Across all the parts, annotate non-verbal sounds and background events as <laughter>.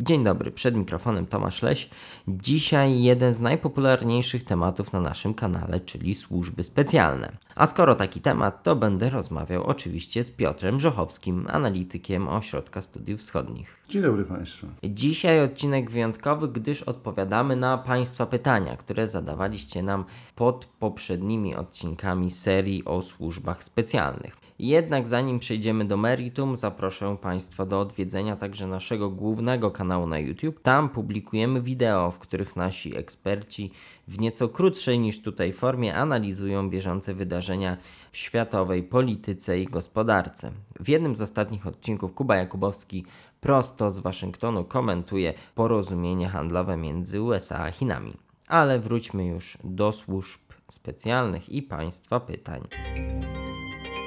Dzień dobry, przed mikrofonem Tomasz Leś. Dzisiaj jeden z najpopularniejszych tematów na naszym kanale, czyli służby specjalne. A skoro taki temat, to będę rozmawiał oczywiście z Piotrem Żochowskim, analitykiem Ośrodka Studiów Wschodnich. Dzień dobry Państwu. Dzisiaj odcinek wyjątkowy, gdyż odpowiadamy na Państwa pytania, które zadawaliście nam pod poprzednimi odcinkami serii o służbach specjalnych. Jednak zanim przejdziemy do meritum, zaproszę Państwa do odwiedzenia także naszego głównego kanału na YouTube. Tam publikujemy wideo, w których nasi eksperci w nieco krótszej niż tutaj formie analizują bieżące wydarzenia w światowej polityce i gospodarce. W jednym z ostatnich odcinków Kuba Jakubowski prosto z Waszyngtonu komentuje porozumienie handlowe między USA a Chinami. Ale wróćmy już do służb specjalnych i Państwa pytań.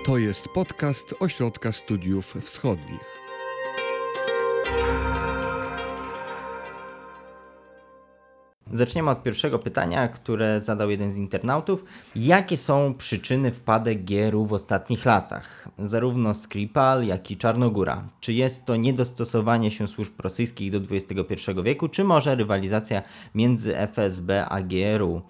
To jest podcast Ośrodka Studiów Wschodnich. Zaczniemy od pierwszego pytania, które zadał jeden z internautów. Jakie są przyczyny wpadek GRU w ostatnich latach? Zarówno Skripal, jak i Czarnogóra. Czy jest to niedostosowanie się służb rosyjskich do XXI wieku, czy może rywalizacja między FSB a GRU?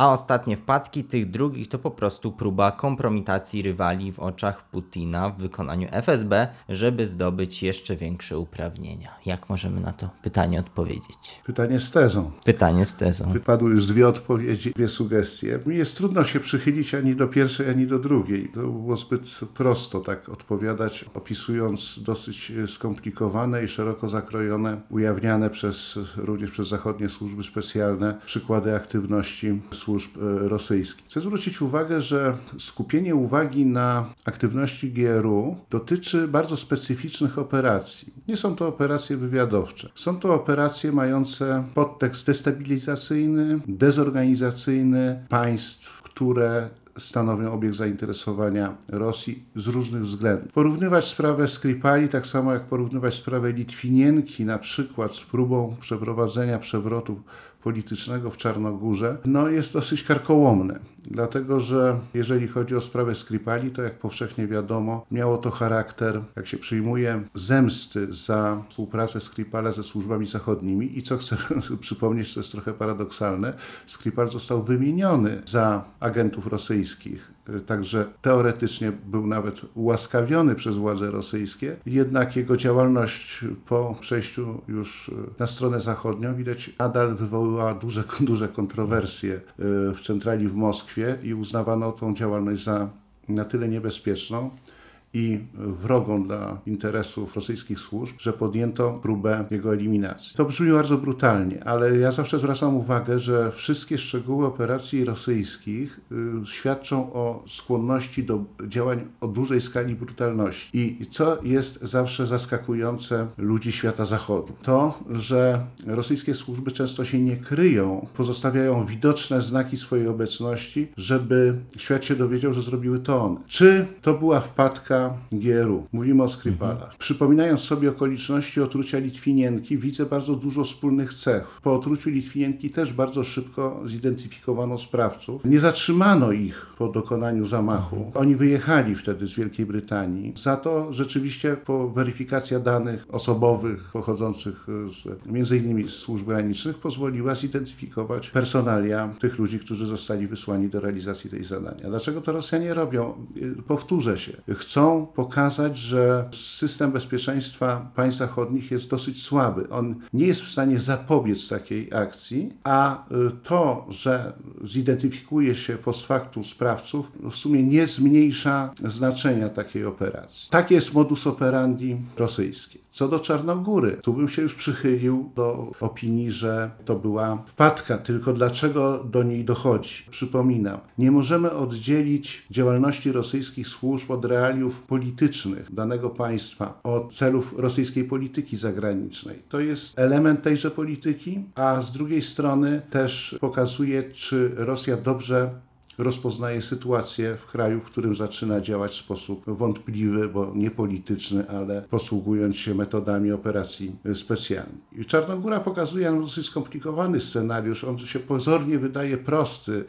A ostatnie wpadki tych drugich to po prostu próba kompromitacji rywali w oczach Putina w wykonaniu FSB, żeby zdobyć jeszcze większe uprawnienia. Jak możemy na to pytanie odpowiedzieć? Pytanie z tezą. Pytanie z tezą. Wypadły już dwie odpowiedzi, dwie sugestie. Mi jest trudno się przychylić ani do pierwszej, ani do drugiej. To było zbyt prosto tak odpowiadać, opisując dosyć skomplikowane i szeroko zakrojone, ujawniane przez, również przez zachodnie służby specjalne przykłady aktywności służb e, rosyjskich. Chcę zwrócić uwagę, że skupienie uwagi na aktywności GRU dotyczy bardzo specyficznych operacji. Nie są to operacje wywiadowcze. Są to operacje mające podtekst destabilizacyjny, dezorganizacyjny państw, które stanowią obiekt zainteresowania Rosji z różnych względów. Porównywać sprawę Skripali tak samo jak porównywać sprawę Litwinienki na przykład z próbą przeprowadzenia przewrotu politycznego w Czarnogórze, no jest dosyć karkołomne. Dlatego, że jeżeli chodzi o sprawę Skripali, to jak powszechnie wiadomo, miało to charakter, jak się przyjmuje, zemsty za współpracę Skripala ze służbami zachodnimi. I co chcę <laughs> przypomnieć, to jest trochę paradoksalne, Skripal został wymieniony za agentów rosyjskich także teoretycznie był nawet ułaskawiony przez władze rosyjskie, jednak jego działalność po przejściu już na stronę zachodnią widać nadal wywołała duże, <laughs> duże kontrowersje e, w centrali w Moskwie i uznawano tą działalność za na tyle niebezpieczną, i wrogą dla interesów rosyjskich służb, że podjęto próbę jego eliminacji. To brzmi bardzo brutalnie, ale ja zawsze zwracam uwagę, że wszystkie szczegóły operacji rosyjskich y, świadczą o skłonności do działań o dużej skali brutalności. I co jest zawsze zaskakujące ludzi świata zachodu? To, że rosyjskie służby często się nie kryją, pozostawiają widoczne znaki swojej obecności, żeby świat się dowiedział, że zrobiły to one. Czy to była wpadka GRU. Mówimy o Skripalach. Mhm. Przypominając sobie okoliczności otrucia Litwinienki, widzę bardzo dużo wspólnych cech. Po otruciu Litwinienki też bardzo szybko zidentyfikowano sprawców. Nie zatrzymano ich po dokonaniu zamachu. Mhm. Oni wyjechali wtedy z Wielkiej Brytanii. Za to rzeczywiście po weryfikacja danych osobowych pochodzących z, między innymi z służb granicznych pozwoliła zidentyfikować personalia tych ludzi, którzy zostali wysłani do realizacji tej zadania. Dlaczego to Rosjanie robią? Powtórzę się. Chcą pokazać, że system bezpieczeństwa państw zachodnich jest dosyć słaby. On nie jest w stanie zapobiec takiej akcji, a y, to, że zidentyfikuje się post factum sprawców, w sumie nie zmniejsza znaczenia takiej operacji. Tak jest modus operandi rosyjski. Co do Czarnogóry, tu bym się już przychylił do opinii, że to była wpadka, tylko dlaczego do niej dochodzi? Przypominam, nie możemy oddzielić działalności rosyjskich służb od realiów politycznych danego państwa, od celów rosyjskiej polityki zagranicznej. To jest element tejże polityki, a z drugiej strony też pokazuje, czy Rosja dobrze rozpoznaje sytuację w kraju, w którym zaczyna działać w sposób wątpliwy, bo nie polityczny, ale posługując się metodami operacji specjalnych. Czarnogóra pokazuje nam dosyć skomplikowany scenariusz. On się pozornie wydaje prosty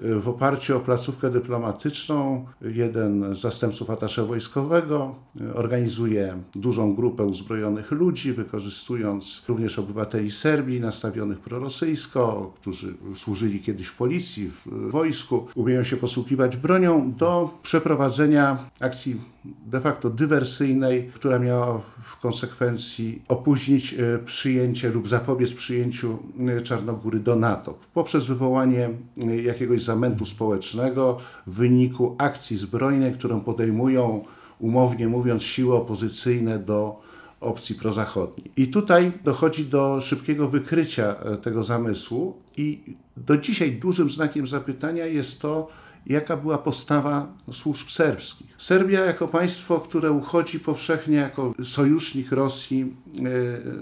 W oparciu o placówkę dyplomatyczną, jeden z zastępców atasze wojskowego organizuje dużą grupę uzbrojonych ludzi, wykorzystując również obywateli Serbii nastawionych prorosyjsko, którzy służyli kiedyś w policji, w wojsku, umieją się posługiwać bronią do przeprowadzenia akcji de facto dywersyjnej, która miała w konsekwencji opóźnić e, przyjęcie lub zapobiec przyjęciu e, Czarnogóry do NATO. Poprzez wywołanie e, jakiegoś zamętu społecznego w wyniku akcji zbrojnej, którą podejmują, umownie mówiąc, siły opozycyjne do opcji prozachodniej. I tutaj dochodzi do szybkiego wykrycia tego zamysłu i do dzisiaj dużym znakiem zapytania jest to, jaka była postawa służb serbskich. Serbia jako państwo, które uchodzi powszechnie jako sojusznik Rosji e,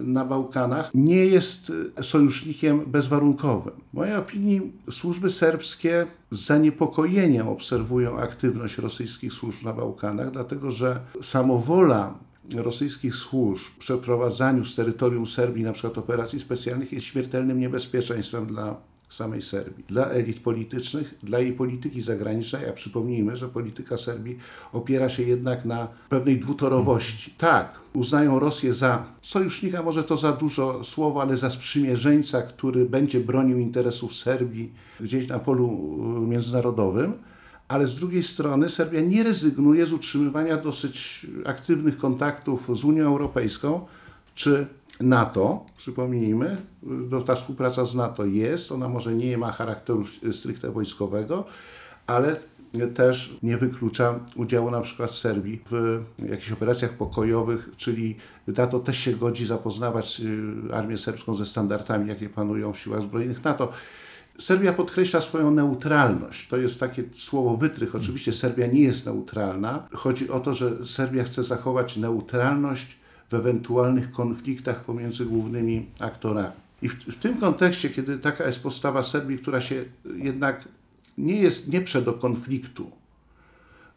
na Bałkanach, nie jest sojusznikiem bezwarunkowym. W mojej opinii służby serbskie z zaniepokojeniem obserwują aktywność rosyjskich służb na Bałkanach, dlatego że samowola rosyjskich służb w przeprowadzaniu z terytorium Serbii na przykład operacji specjalnych jest śmiertelnym niebezpieczeństwem dla samej Serbii, dla elit politycznych, dla jej polityki zagranicznej, a przypomnijmy, że polityka Serbii opiera się jednak na pewnej dwutorowości. Tak, uznają Rosję za sojusznika, może to za dużo słowo, ale za sprzymierzeńca, który będzie bronił interesów Serbii gdzieś na polu y, międzynarodowym, ale z drugiej strony Serbia nie rezygnuje z utrzymywania dosyć aktywnych kontaktów z Unią Europejską czy NATO, przypomnijmy, ta współpraca z NATO jest, ona może nie ma charakteru stricte wojskowego, ale też nie wyklucza udziału na przykład Serbii w jakichś operacjach pokojowych, czyli NATO też się godzi zapoznawać y, armię serbską ze standardami, jakie panują w siłach zbrojnych NATO. Serbia podkreśla swoją neutralność. To jest takie słowo wytrych. Oczywiście Serbia nie jest neutralna. Chodzi o to, że Serbia chce zachować neutralność w ewentualnych konfliktach pomiędzy głównymi aktorami. I w, w, tym kontekście, kiedy taka jest postawa Serbii, która się jednak nie jest, nie prze do konfliktu,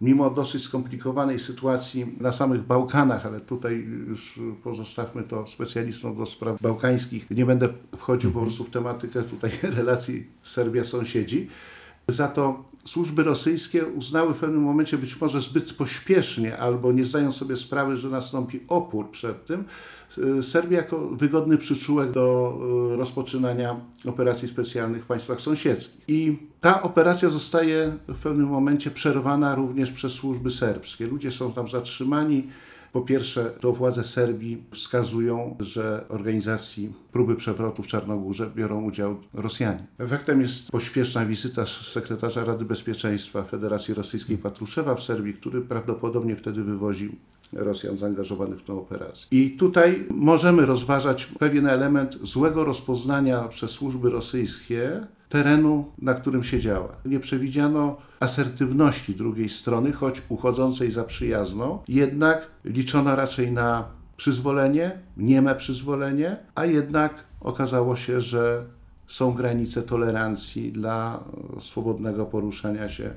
mimo dosyć skomplikowanej sytuacji na samych Bałkanach, ale tutaj już pozostawmy to specjalistom do spraw bałkańskich, nie będę wchodził po prostu w tematykę tutaj <laughs> relacji Serbia-sąsiedzi, za to służby rosyjskie uznały w pewnym momencie być może zbyt pośpiesznie albo nie zdają sobie sprawy, że nastąpi opór przed tym, y, Serbię jako wygodny przyczółek do y, rozpoczynania operacji specjalnych w państwach sąsiedzkich. I ta operacja zostaje w pewnym momencie przerwana również przez służby serbskie. Ludzie są tam zatrzymani, po pierwsze, to władze Serbii wskazują, że organizacji próby przewrotu w Czarnogórze biorą udział Rosjanie. Efektem jest pośpieszna wizyta sekretarza Rady Bezpieczeństwa Federacji Rosyjskiej Patruszewa w Serbii, który prawdopodobnie wtedy wywoził Rosjan zaangażowanych w tę operację. I tutaj możemy rozważać pewien element złego rozpoznania przez służby rosyjskie terenu, na którym się działa. Nie przewidziano asertywności drugiej strony, choć uchodzącej za przyjazną, jednak liczono raczej na przyzwolenie, nieme przyzwolenie, a jednak okazało się, że są granice tolerancji dla swobodnego poruszania się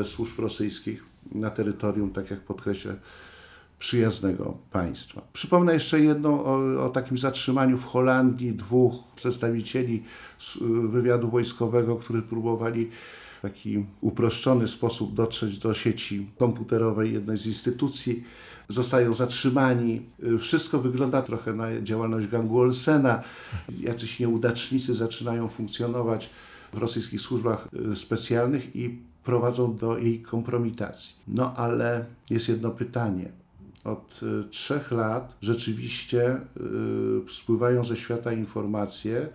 e, służb rosyjskich na terytorium, tak jak podkreślę, przyjaznego państwa. Przypomnę jeszcze jedno o, o, takim zatrzymaniu w Holandii dwóch przedstawicieli wywiadu wojskowego, którzy próbowali w taki uproszczony sposób dotrzeć do sieci komputerowej jednej z instytucji. Zostają zatrzymani. Wszystko wygląda trochę na działalność gangu Olsena. Jacyś nieudacznicy zaczynają funkcjonować w rosyjskich służbach y, specjalnych i prowadzą do jej kompromitacji. No ale jest jedno pytanie od y, trzech lat rzeczywiście y, spływają ze świata informacje,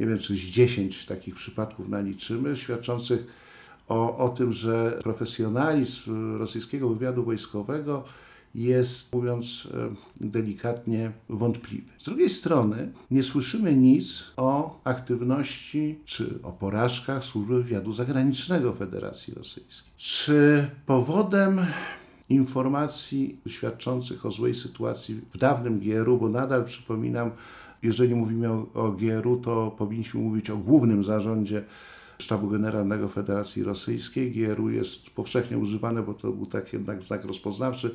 nie wiem czy z 10 takich przypadków naliczymy, świadczących o, o tym, że profesjonalizm rosyjskiego wywiadu wojskowego jest, mówiąc y, delikatnie, wątpliwy. Z drugiej strony nie słyszymy nic o aktywności czy o porażkach służby wywiadu zagranicznego Federacji Rosyjskiej. Czy powodem informacji świadczących o złej sytuacji w dawnym GRU, bo nadal przypominam, jeżeli mówimy o, o GRU, to powinniśmy mówić o głównym zarządzie Sztabu Generalnego Federacji Rosyjskiej. GRU jest powszechnie używane, bo to był tak jednak znak rozpoznawczy.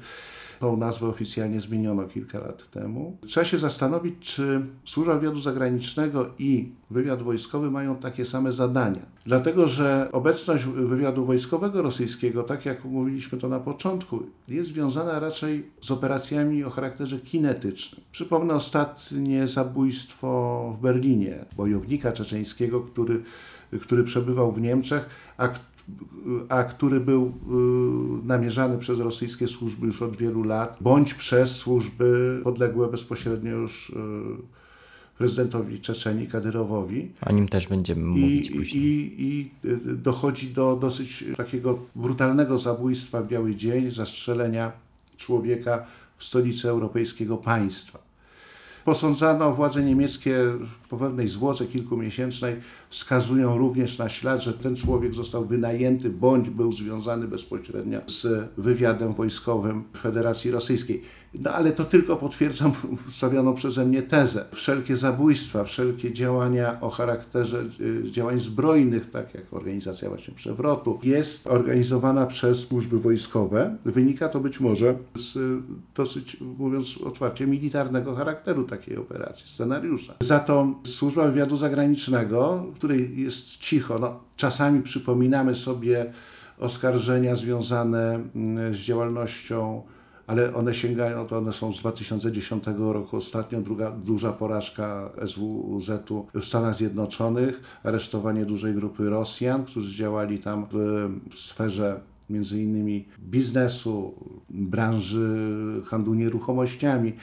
Tą nazwę oficjalnie zmieniono kilka lat temu. Trzeba się zastanowić, czy Służba Wywiadu Zagranicznego i wywiad wojskowy mają takie same zadania. Dlatego, że obecność wywiadu wojskowego rosyjskiego, tak jak mówiliśmy to na początku, jest związana raczej z operacjami o charakterze kinetycznym. Przypomnę ostatnie zabójstwo w Berlinie bojownika czeczeńskiego, który, który przebywał w Niemczech, a a który był y, namierzany przez rosyjskie służby już od wielu lat, bądź przez służby podległe bezpośrednio już y, prezydentowi Czeczenii, Kadyrowowi. O nim też będziemy mówić I, później. i, I dochodzi do dosyć takiego brutalnego zabójstwa w Biały Dzień, zastrzelenia człowieka w stolicy europejskiego państwa. Posądzano władze niemieckie po pewnej zwłoce kilkumiesięcznej wskazują również na ślad, że ten człowiek został wynajęty bądź był związany bezpośrednio z wywiadem wojskowym Federacji Rosyjskiej. No ale to tylko potwierdzam stawioną przeze mnie tezę. Wszelkie zabójstwa, wszelkie działania o charakterze y, działań zbrojnych, tak jak organizacja właśnie przewrotu, jest organizowana przez służby wojskowe. Wynika to być może z y, dosyć, mówiąc otwarcie, militarnego charakteru takiej operacji, scenariusza. Za to służba wywiadu zagranicznego, której jest cicho, no, czasami przypominamy sobie oskarżenia związane mm, z działalnością ale one sięgają, to one są z 2010 roku. Ostatnio druga duża porażka SWZ-u w Stanach Zjednoczonych, aresztowanie dużej grupy Rosjan, którzy działali tam w, w sferze między innymi biznesu, branży handlu nieruchomościami,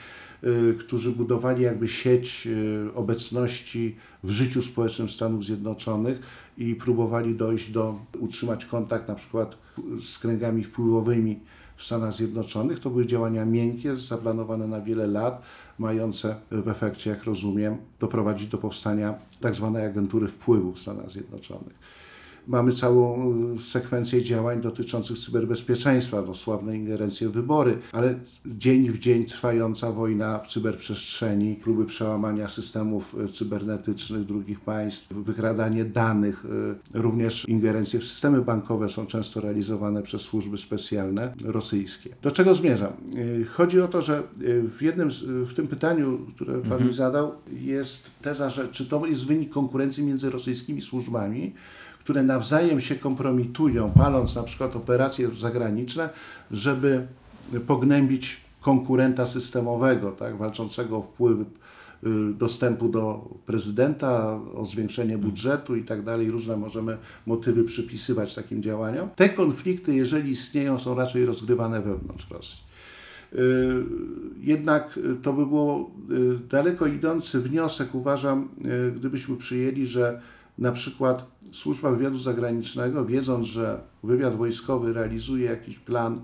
y, którzy budowali jakby sieć y, obecności w życiu społecznym Stanów Zjednoczonych i próbowali dojść do, utrzymać kontakt na przykład z kręgami wpływowymi w Stanach Zjednoczonych. To były działania miękkie, zaplanowane na wiele lat, mające w efekcie, jak rozumiem, doprowadzić do powstania tak zwanej agentury wpływu w Stanach Zjednoczonych. Mamy całą y, sekwencję działań dotyczących cyberbezpieczeństwa, no, sławne ingerencje w wybory, ale dzień w dzień trwająca wojna w cyberprzestrzeni, próby przełamania systemów y, cybernetycznych drugich państw, wykradanie danych, y, również ingerencje w systemy bankowe są często realizowane przez służby specjalne rosyjskie. Do czego zmierzam? Chodzi o to, że w jednym, w tym pytaniu, które Pan mhm. mi zadał, jest teza, że czy to jest wynik konkurencji między rosyjskimi służbami, które nawzajem się kompromitują, paląc na przykład operacje zagraniczne, żeby pognębić konkurenta systemowego, tak, walczącego o wpływy y, dostępu do prezydenta, o zwiększenie budżetu i tak dalej. Różne możemy motywy przypisywać takim działaniom. Te konflikty, jeżeli istnieją, są raczej rozgrywane wewnątrz Rosji. Y, jednak to by było y, daleko idący wniosek, uważam, gdybyśmy przyjęli, że na przykład służba wywiadu zagranicznego, wiedząc, że wywiad wojskowy realizuje jakiś plan,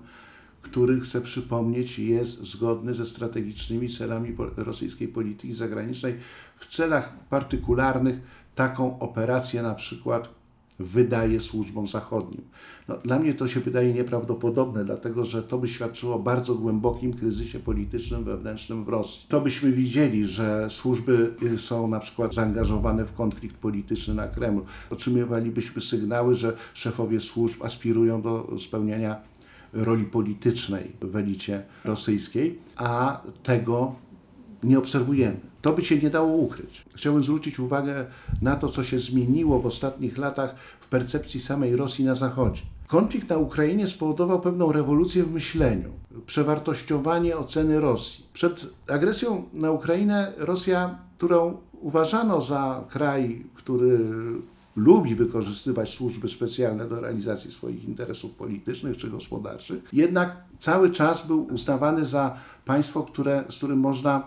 który chcę przypomnieć, jest zgodny ze strategicznymi celami rosyjskiej polityki zagranicznej, w celach partykularnych. Taką operację na przykład wydaje służbom zachodnim. No, dla mnie to się wydaje nieprawdopodobne, dlatego że to by świadczyło o bardzo głębokim kryzysie politycznym wewnętrznym w Rosji. To byśmy widzieli, że służby y, są na przykład zaangażowane w konflikt polityczny na Kremlu. Otrzymywalibyśmy sygnały, że szefowie służb aspirują do spełniania roli politycznej w elicie rosyjskiej, a tego nie obserwujemy. To by się nie dało ukryć. Chciałbym zwrócić uwagę na to, co się zmieniło w ostatnich latach w percepcji samej Rosji na Zachodzie. Konflikt na Ukrainie spowodował pewną rewolucję w myśleniu, przewartościowanie oceny Rosji. Przed agresją na Ukrainę Rosja, którą uważano za kraj, który lubi wykorzystywać służby specjalne do realizacji swoich interesów politycznych czy gospodarczych, jednak cały czas był uznawany za państwo, które, z którym można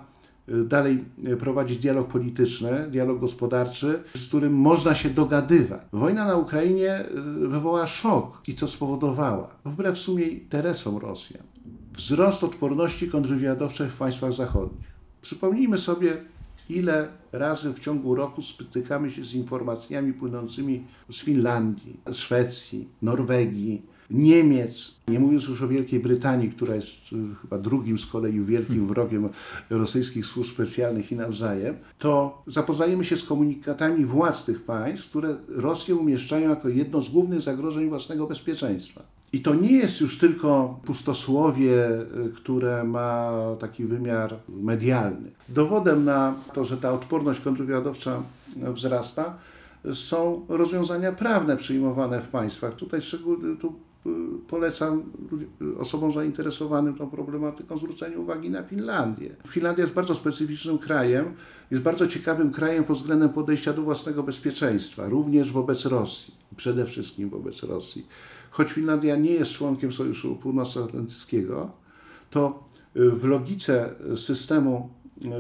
dalej y, prowadzić dialog polityczny, dialog gospodarczy, z którym można się dogadywać. Wojna na Ukrainie y, wywołała szok i co spowodowała? Wbrew sumie interesom Rosjan. Wzrost odporności kontrwywiadowczej w państwach zachodnich. Przypomnijmy sobie, ile razy w ciągu roku spotykamy się z informacjami płynącymi z Finlandii, z Szwecji, Norwegii, Niemiec, nie mówiąc już o Wielkiej Brytanii, która jest y, chyba drugim z kolei wielkim wrogiem rosyjskich służb specjalnych i nawzajem, to zapoznajemy się z komunikatami władz tych państw, które Rosję umieszczają jako jedno z głównych zagrożeń własnego bezpieczeństwa. I to nie jest już tylko pustosłowie, y, które ma taki wymiar medialny. Dowodem na to, że ta odporność kontrwywiadowcza wzrasta, są rozwiązania prawne przyjmowane w państwach. Tutaj szczególnie tu polecam osobom zainteresowanym tą problematyką zwrócenie uwagi na Finlandię. Finlandia jest bardzo specyficznym krajem, jest bardzo ciekawym krajem pod względem podejścia do własnego bezpieczeństwa, również wobec Rosji, przede wszystkim wobec Rosji. Choć Finlandia nie jest członkiem Sojuszu Północnoatlantyckiego, to w logice systemu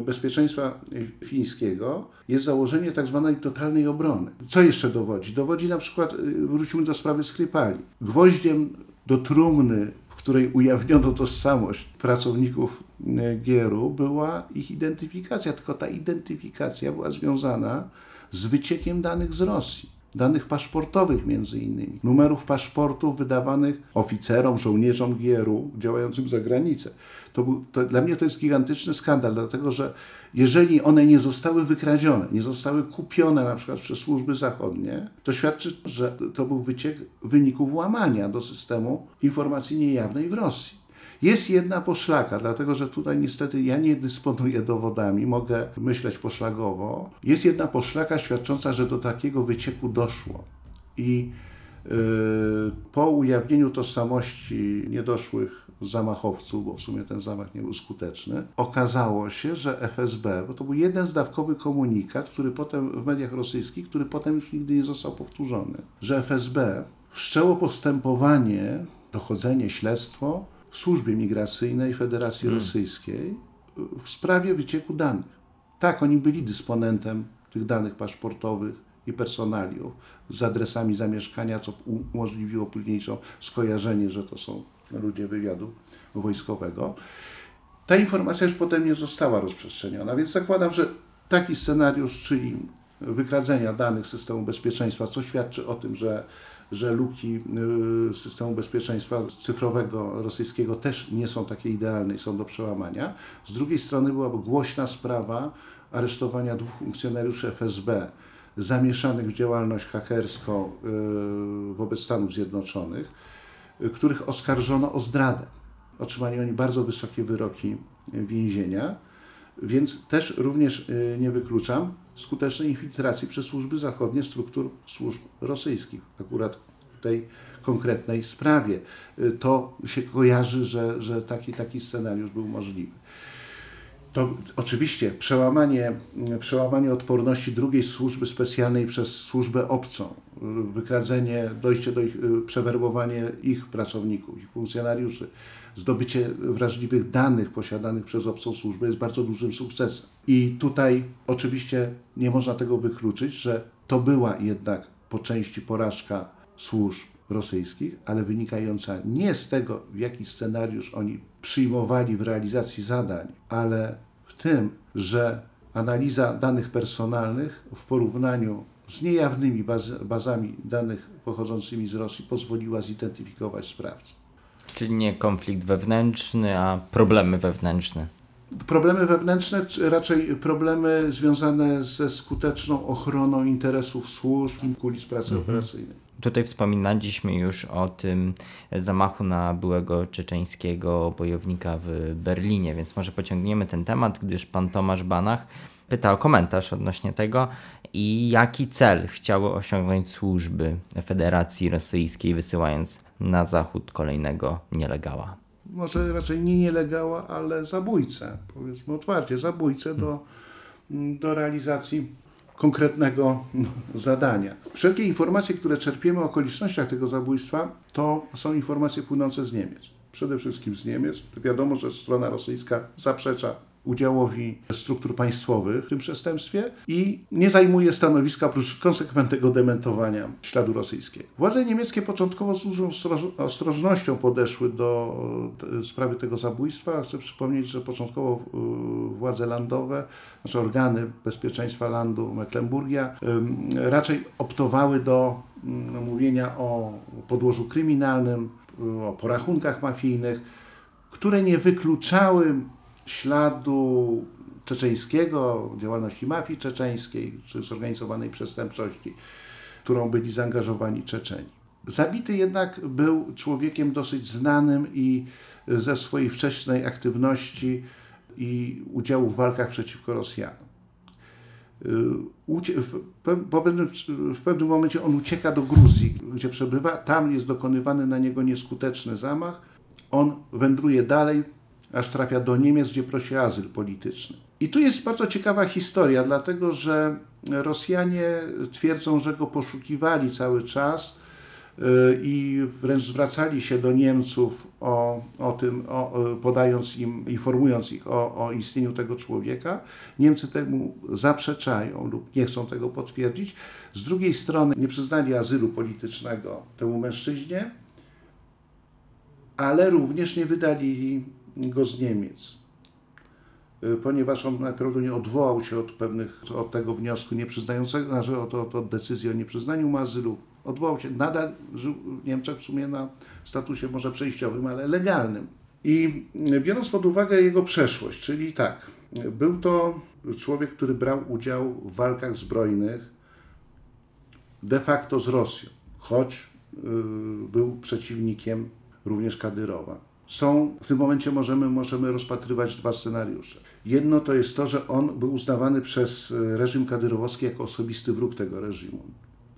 bezpieczeństwa fińskiego jest założenie tak zwanej totalnej obrony. Co jeszcze dowodzi? Dowodzi na przykład, y, wróćmy do sprawy Skrypali. Gwoździem do trumny, w której ujawniono tożsamość pracowników y, Gieru, była ich identyfikacja, tylko ta identyfikacja była związana z wyciekiem danych z Rosji danych paszportowych między innymi, numerów paszportów wydawanych oficerom, żołnierzom GRU działającym za granicę. To był, to, dla mnie to jest gigantyczny skandal, dlatego że jeżeli one nie zostały wykradzione, nie zostały kupione na przykład przez służby zachodnie, to świadczy, że to był wyciek wyników łamania do systemu informacji niejawnej w Rosji. Jest jedna poszlaka, dlatego że tutaj niestety ja nie dysponuję dowodami, mogę myśleć poszlagowo. Jest jedna poszlaka świadcząca, że do takiego wycieku doszło. I yy, po ujawnieniu tożsamości niedoszłych zamachowców, bo w sumie ten zamach nie był skuteczny, okazało się, że FSB, bo to był jeden zdawkowy komunikat, który potem w mediach rosyjskich, który potem już nigdy nie został powtórzony, że FSB wszczęło postępowanie, dochodzenie, śledztwo w służbie migracyjnej Federacji hmm. Rosyjskiej w sprawie wycieku danych. Tak, oni byli dysponentem tych danych paszportowych i personaliów z adresami zamieszkania, co umożliwiło późniejsze skojarzenie, że to są ludzie wywiadu wojskowego. Ta informacja już potem nie została rozprzestrzeniona, więc zakładam, że taki scenariusz, czyli wykradzenia danych systemu bezpieczeństwa, co świadczy o tym, że że luki y, systemu bezpieczeństwa cyfrowego rosyjskiego też nie są takie idealne i są do przełamania. Z drugiej strony była głośna sprawa aresztowania dwóch funkcjonariuszy FSB zamieszanych w działalność hakerską y, wobec Stanów Zjednoczonych, których oskarżono o zdradę. Otrzymali oni bardzo wysokie wyroki więzienia, więc też również nie wykluczam, skutecznej infiltracji przez służby zachodnie struktur służb rosyjskich, akurat w tej konkretnej sprawie. Y, to się kojarzy, że, że taki, taki scenariusz był możliwy. To oczywiście przełamanie, przełamanie odporności drugiej służby specjalnej przez służbę obcą, wykradzenie, dojście do ich, y, przewerbowanie ich pracowników, ich funkcjonariuszy, zdobycie wrażliwych danych posiadanych przez obcą służbę jest bardzo dużym sukcesem. I tutaj oczywiście nie można tego wykluczyć, że to była jednak po części porażka służb rosyjskich, ale wynikająca nie z tego, w jaki scenariusz oni przyjmowali w realizacji zadań, ale w tym, że analiza danych personalnych w porównaniu z niejawnymi baz bazami danych pochodzącymi z Rosji pozwoliła zidentyfikować sprawcę. Czyli nie konflikt wewnętrzny, a problemy wewnętrzne. Problemy wewnętrzne, czy raczej problemy związane ze skuteczną ochroną interesów służb i kulis pracy mhm. operacyjnej. Tutaj wspominaliśmy już o tym zamachu na byłego czeczeńskiego bojownika w Berlinie, więc może pociągniemy ten temat, gdyż pan Tomasz Banach pyta o komentarz odnośnie tego i jaki cel chciały osiągnąć służby Federacji Rosyjskiej, wysyłając na zachód kolejnego nielegalnego może raczej nie nielegała, ale zabójcę, powiedzmy otwarcie, zabójcę do, do realizacji konkretnego zadania. Wszelkie informacje, które czerpiemy o okolicznościach tego zabójstwa, to są informacje płynące z Niemiec. Przede wszystkim z Niemiec. Wiadomo, że strona rosyjska zaprzecza udziałowi struktur państwowych w tym przestępstwie i nie zajmuje stanowiska oprócz konsekwentnego dementowania śladu rosyjskiego. Władze niemieckie początkowo z dużą ostrożnością podeszły do sprawy tego zabójstwa. Chcę przypomnieć, że początkowo władze landowe, znaczy organy bezpieczeństwa landu Mecklenburgia raczej optowały do no, mówienia o podłożu kryminalnym, o porachunkach mafijnych, które nie wykluczały śladu czeczeńskiego, działalności mafii czeczeńskiej czy zorganizowanej przestępczości, którą byli zaangażowani Czeczeni. Zabity jednak był człowiekiem dosyć znanym i ze swojej wcześniej aktywności i udziału w walkach przeciwko Rosjanom. W pewnym momencie on ucieka do Gruzji, gdzie przebywa. Tam jest dokonywany na niego nieskuteczny zamach. On wędruje dalej, aż trafia do Niemiec, gdzie prosi azyl polityczny. I tu jest bardzo ciekawa historia, dlatego że Rosjanie twierdzą, że go poszukiwali cały czas y, i wręcz zwracali się do Niemców o, o tym, o, podając im, informując ich o, o istnieniu tego człowieka. Niemcy temu zaprzeczają lub nie chcą tego potwierdzić. Z drugiej strony nie przyznali azylu politycznego temu mężczyźnie, ale również nie wydali go z Niemiec, y, ponieważ on najprawdopodobniej odwołał się od pewnych, od tego wniosku nieprzyznającego, znaczy od, od, od decyzji o nieprzyznaniu mu azylu, odwołał się, nadal żył w Niemczech w sumie na statusie może przejściowym, ale legalnym. I biorąc pod uwagę jego przeszłość, czyli tak, był to człowiek, który brał udział w walkach zbrojnych de facto z Rosją, choć y, był przeciwnikiem również Kadyrowa są, w tym momencie możemy, możemy rozpatrywać dwa scenariusze. Jedno to jest to, że on był uznawany przez e, reżim kadyrowski jako osobisty wróg tego reżimu.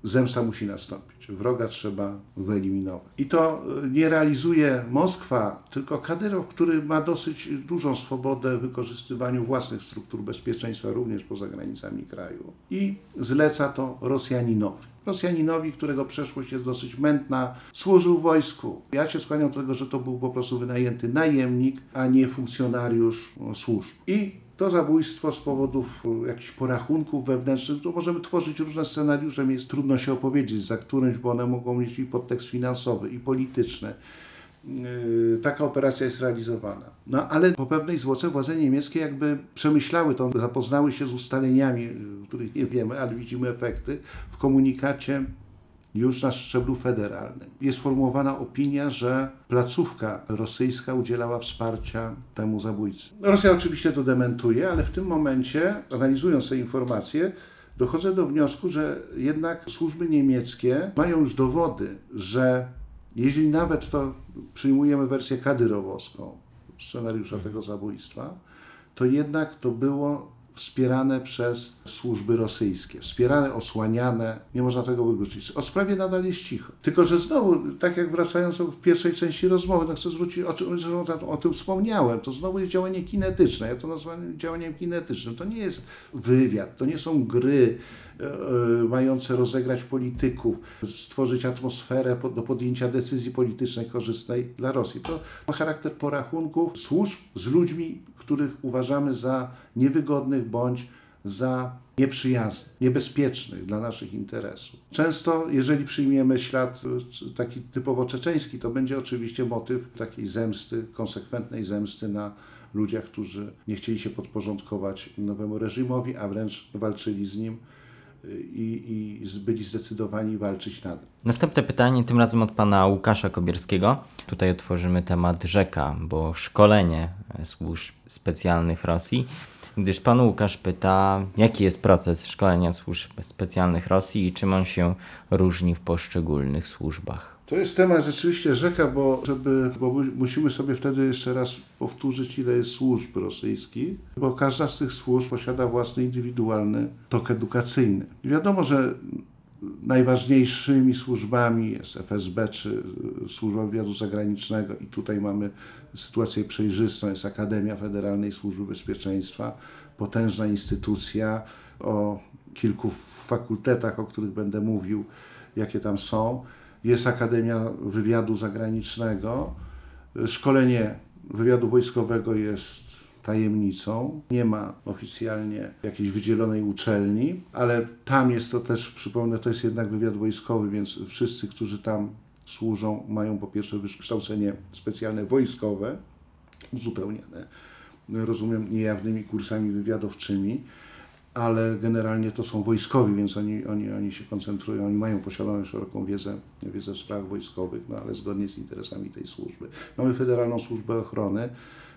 Zemsta musi nastąpić. Wroga trzeba wyeliminować. I to e, nie realizuje Moskwa, tylko Kadyrow, który ma dosyć dużą swobodę w wykorzystywaniu własnych struktur bezpieczeństwa, również poza granicami kraju. I zleca to Rosjaninowi. Rosjaninowi, którego przeszłość jest dosyć mętna, służył wojsku. Ja się skłaniam do tego, że to był po prostu wynajęty najemnik, a nie funkcjonariusz służb. I to zabójstwo z powodów e, jakichś porachunków wewnętrznych, to możemy tworzyć różne scenariusze, jest trudno się opowiedzieć za którymś, bo one mogą mieć i podtekst finansowy, i polityczny. Yy, taka operacja jest realizowana. No ale po pewnej zwłoce władze niemieckie jakby przemyślały to, zapoznały się z ustaleniami, których nie wiemy, ale widzimy efekty w komunikacie już na szczeblu federalnym. Jest formułowana opinia, że placówka rosyjska udzielała wsparcia temu zabójcy. Rosja oczywiście to dementuje, ale w tym momencie, analizując te informacje, dochodzę do wniosku, że jednak służby niemieckie mają już dowody, że jeśli nawet to przyjmujemy wersję kadyrowowską scenariusza tego zabójstwa, to jednak to było wspierane przez służby rosyjskie, wspierane, osłaniane, nie można tego wykluczyć. O sprawie nadal jest cicho. Tylko, że znowu, tak jak wracając do pierwszej części rozmowy, no chcę zwrócić, o, czym, o, o tym wspomniałem, to znowu jest działanie kinetyczne. Ja to nazywam działaniem kinetycznym. To nie jest wywiad, to nie są gry, E, e, mające rozegrać polityków, stworzyć atmosferę do podjęcia decyzji politycznej korzystnej dla Rosji. To ma charakter porachunków służb z ludźmi, których uważamy za niewygodnych bądź za nieprzyjaznych, niebezpiecznych dla naszych interesów. Często, jeżeli przyjmiemy ślad e, taki typowo czeczeński, to będzie oczywiście motyw takiej zemsty, konsekwentnej zemsty na ludziach, którzy nie chcieli się podporządkować nowemu reżimowi, a wręcz walczyli z nim i, i byli zdecydowani walczyć nadal. Następne pytanie, tym razem od pana Łukasza Kobierskiego. Tutaj otworzymy temat rzeka, bo szkolenie służb specjalnych Rosji. Gdyż pan Łukasz pyta, jaki jest proces szkolenia służb specjalnych Rosji i czym on się różni w poszczególnych służbach. To jest temat rzeczywiście rzeka, bo, żeby, bo musimy sobie wtedy jeszcze raz powtórzyć, ile jest służb rosyjskich, bo każda z tych służb posiada własny indywidualny tok edukacyjny. I wiadomo, że najważniejszymi służbami jest FSB czy Służba Wywiadu Zagranicznego i tutaj mamy sytuację przejrzystą, jest Akademia Federalnej Służby Bezpieczeństwa, potężna instytucja o kilku fakultetach, o których będę mówił, jakie tam są jest Akademia Wywiadu Zagranicznego. Szkolenie wywiadu wojskowego jest tajemnicą. Nie ma oficjalnie jakiejś wydzielonej uczelni, ale tam jest to też, przypomnę, to jest jednak wywiad wojskowy, więc wszyscy, którzy tam służą, mają po pierwsze wykształcenie specjalne wojskowe, uzupełniane, rozumiem, niejawnymi kursami wywiadowczymi, ale generalnie to są wojskowi, więc oni, oni, oni się koncentrują, oni mają posiadaną szeroką wiedzę, wiedzę w sprawach wojskowych, no ale zgodnie z interesami tej służby. Mamy Federalną Służbę Ochrony,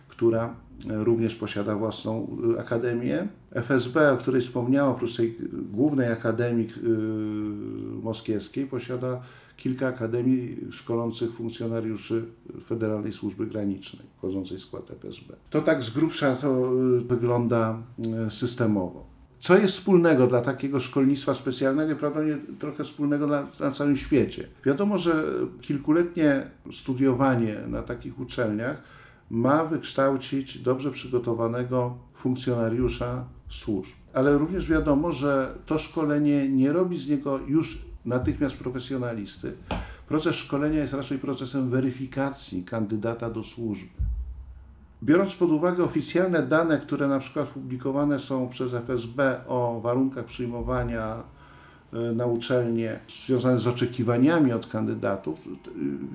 która również posiada własną y, akademię. FSB, o której wspomniałem, oprócz tej głównej akademii yy, moskiewskiej, posiada kilka akademii szkolących funkcjonariuszy Federalnej Służby Granicznej, wchodzącej w skład FSB. To tak z grubsza to wygląda systemowo. Co jest wspólnego dla takiego szkolnictwa specjalnego prawdopodobnie trochę wspólnego na całym świecie? Wiadomo, że kilkuletnie studiowanie na takich uczelniach ma wykształcić dobrze przygotowanego funkcjonariusza służb. Ale również wiadomo, że to szkolenie nie robi z niego już natychmiast profesjonalisty. Proces szkolenia jest raczej procesem weryfikacji kandydata do służby. Biorąc pod uwagę oficjalne dane, które na przykład publikowane są przez FSB o warunkach przyjmowania e, na uczelnie związane z oczekiwaniami od kandydatów,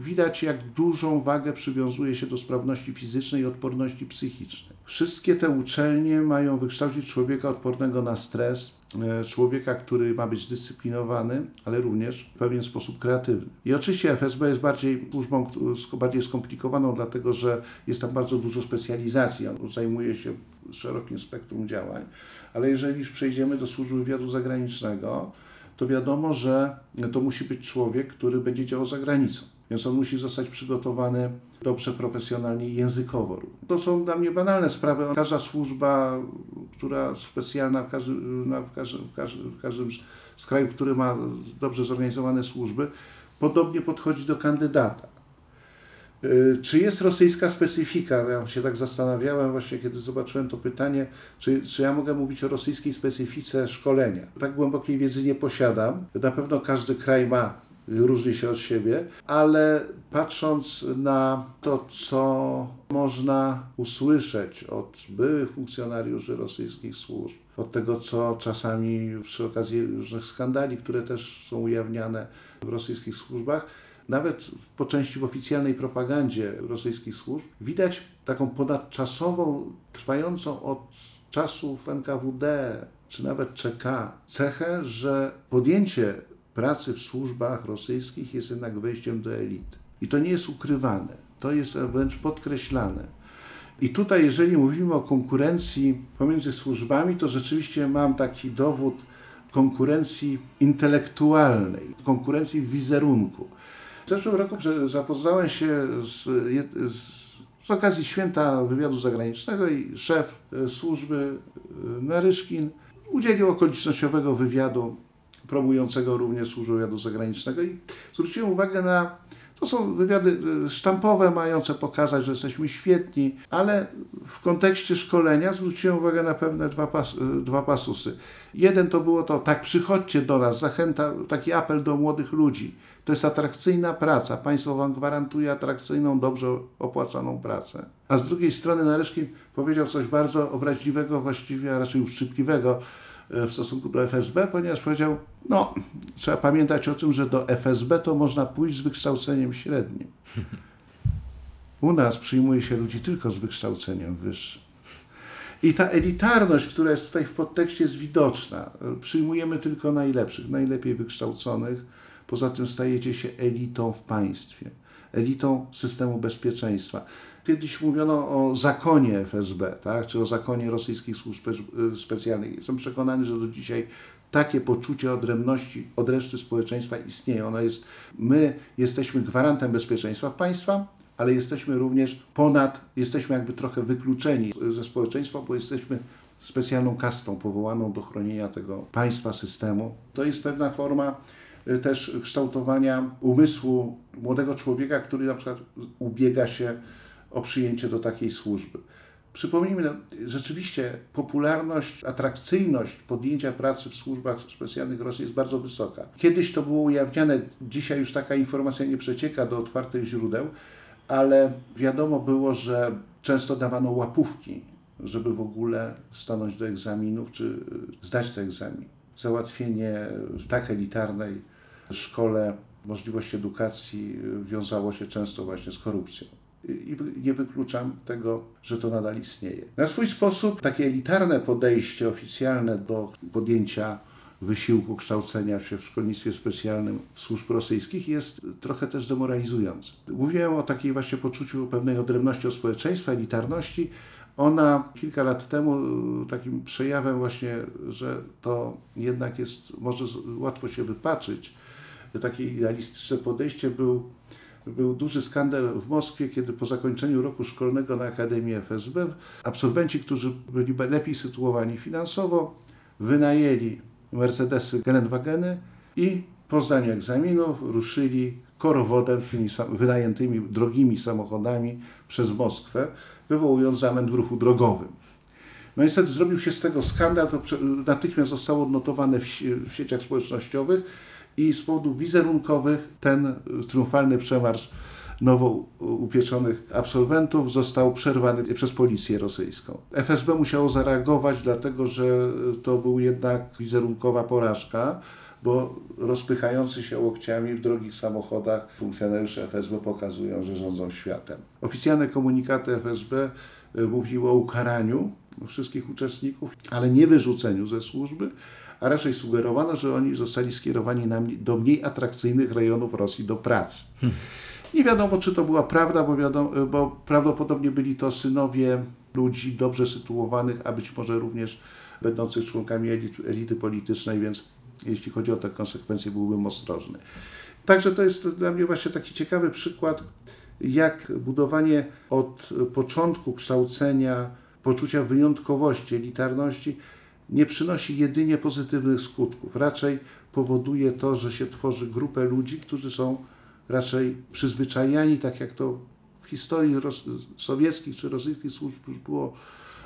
widać jak dużą wagę przywiązuje się do sprawności fizycznej i odporności psychicznej. Wszystkie te uczelnie mają wykształcić człowieka odpornego na stres, człowieka, który ma być zdyscyplinowany, ale również w pewien sposób kreatywny. I oczywiście FSB jest bardziej służbą bardziej skomplikowaną, dlatego że jest tam bardzo dużo specjalizacji, on zajmuje się szerokim spektrum działań, ale jeżeli już przejdziemy do służby wywiadu zagranicznego, to wiadomo, że to musi być człowiek, który będzie działał za granicą. Więc on musi zostać przygotowany dobrze profesjonalnie językowo. To są dla mnie banalne sprawy. Każda służba, która specjalna w każdym, w każdym, w każdym, w każdym z krajów, który ma dobrze zorganizowane służby, podobnie podchodzi do kandydata. Y, czy jest rosyjska specyfika? Ja się tak zastanawiałem właśnie, kiedy zobaczyłem to pytanie, czy, czy ja mogę mówić o rosyjskiej specyfice szkolenia. Tak głębokiej wiedzy nie posiadam. Na pewno każdy kraj ma różni się od siebie, ale patrząc na to, co można usłyszeć od byłych funkcjonariuszy rosyjskich służb, od tego, co czasami przy okazji różnych skandali, które też są ujawniane w rosyjskich służbach, nawet po części w oficjalnej propagandzie rosyjskich służb, widać taką ponadczasową, trwającą od czasów NKWD czy nawet CK cechę, że podjęcie pracy w służbach rosyjskich jest jednak wejściem do elity. I to nie jest ukrywane, to jest wręcz podkreślane. I tutaj, jeżeli mówimy o konkurencji pomiędzy służbami, to rzeczywiście mam taki dowód konkurencji intelektualnej, konkurencji wizerunku. W zeszłym roku zapoznałem się z, z, z okazji święta wywiadu zagranicznego i szef e, służby e, Naryszkin udzielił okolicznościowego wywiadu promującego również służbę wywiadu zagranicznego i zwróciłem uwagę na to są wywiady e, sztampowe, mające pokazać, że jesteśmy świetni, ale w kontekście szkolenia zwróciłem uwagę na pewne dwa, pas, e, dwa pasusy. Jeden to było to, tak, przychodźcie do nas, zachęta, taki apel do młodych ludzi. To jest atrakcyjna praca. Państwo Wam gwarantuje atrakcyjną, dobrze opłacaną pracę. A z drugiej strony Nareszkin powiedział coś bardzo obraźliwego, właściwie, a raczej uszczypliwego w stosunku do FSB, ponieważ powiedział, no, trzeba pamiętać o tym, że do FSB to można pójść z wykształceniem średnim. <laughs> U nas przyjmuje się ludzi tylko z wykształceniem wyższym. I ta elitarność, która jest tutaj w podtekście, jest widoczna. Przyjmujemy tylko najlepszych, najlepiej wykształconych. Poza tym stajecie się elitą w państwie, elitą systemu bezpieczeństwa. Kiedyś mówiono o zakonie FSB, tak? czy o zakonie rosyjskich służb y, specjalnych. Jestem przekonany, że do dzisiaj takie poczucie odrębności od reszty społeczeństwa istnieje. Ono jest, my jesteśmy gwarantem bezpieczeństwa państwa, ale jesteśmy również ponad, jesteśmy jakby trochę wykluczeni ze społeczeństwa, bo jesteśmy specjalną kastą powołaną do chronienia tego państwa, systemu. To jest pewna forma y, też kształtowania umysłu młodego człowieka, który na przykład ubiega się o przyjęcie do takiej służby. Przypomnijmy, no, rzeczywiście popularność, atrakcyjność podjęcia pracy w służbach specjalnych Rosji jest bardzo wysoka. Kiedyś to było ujawniane, dzisiaj już taka informacja nie przecieka do otwartych źródeł, ale wiadomo było, że często dawano łapówki żeby w ogóle stanąć do egzaminów czy y, zdać ten egzamin. Załatwienie w tak elitarnej szkole możliwości edukacji y, wiązało się często właśnie z korupcją. I nie wykluczam tego, że to nadal istnieje. Na swój sposób takie elitarne podejście oficjalne do podjęcia wysiłku kształcenia się w szkolnictwie specjalnym służb rosyjskich jest trochę też demoralizujące. Mówiłem o takiej właśnie poczuciu pewnej odrębności od społeczeństwa, elitarności. Ona kilka lat temu takim przejawem właśnie, że to jednak jest, może łatwo się wypaczyć, takie idealistyczne podejście był, był duży skandal w Moskwie, kiedy po zakończeniu roku szkolnego na Akademii FSB absolwenci, którzy byli lepiej sytuowani finansowo, wynajęli Mercedesy Gelenwageny i po zdaniu egzaminów ruszyli korowodem tymi wynajętymi drogimi samochodami przez Moskwę, wywołując zamęt w ruchu drogowym. No niestety zrobił się z tego skandal, to natychmiast zostało odnotowane w, w sieciach społecznościowych i z powodów wizerunkowych ten triumfalny przemarsz nowo upieczonych absolwentów został przerwany przez policję rosyjską. FSB musiało zareagować, dlatego że to był jednak wizerunkowa porażka, bo rozpychający się łokciami w drogich samochodach funkcjonariusze FSB pokazują, że rządzą światem. Oficjalne komunikaty FSB e, mówiły o ukaraniu wszystkich uczestników, ale nie wyrzuceniu ze służby, a raczej sugerowano, że oni zostali skierowani na, do mniej atrakcyjnych rejonów Rosji do pracy. Hmm. Nie wiadomo, czy to była prawda, bo, wiadomo, bo prawdopodobnie byli to synowie ludzi dobrze sytuowanych, a być może również będących członkami elity, elity politycznej, więc jeśli chodzi o te konsekwencje, byłbym ostrożny. Także to jest dla mnie właśnie taki ciekawy przykład, jak budowanie od początku kształcenia poczucia wyjątkowości, elitarności nie przynosi jedynie pozytywnych skutków. Raczej powoduje to, że się tworzy grupę ludzi, którzy są raczej przyzwyczajani, tak jak to w historii sowieckich czy rosyjskich służb już było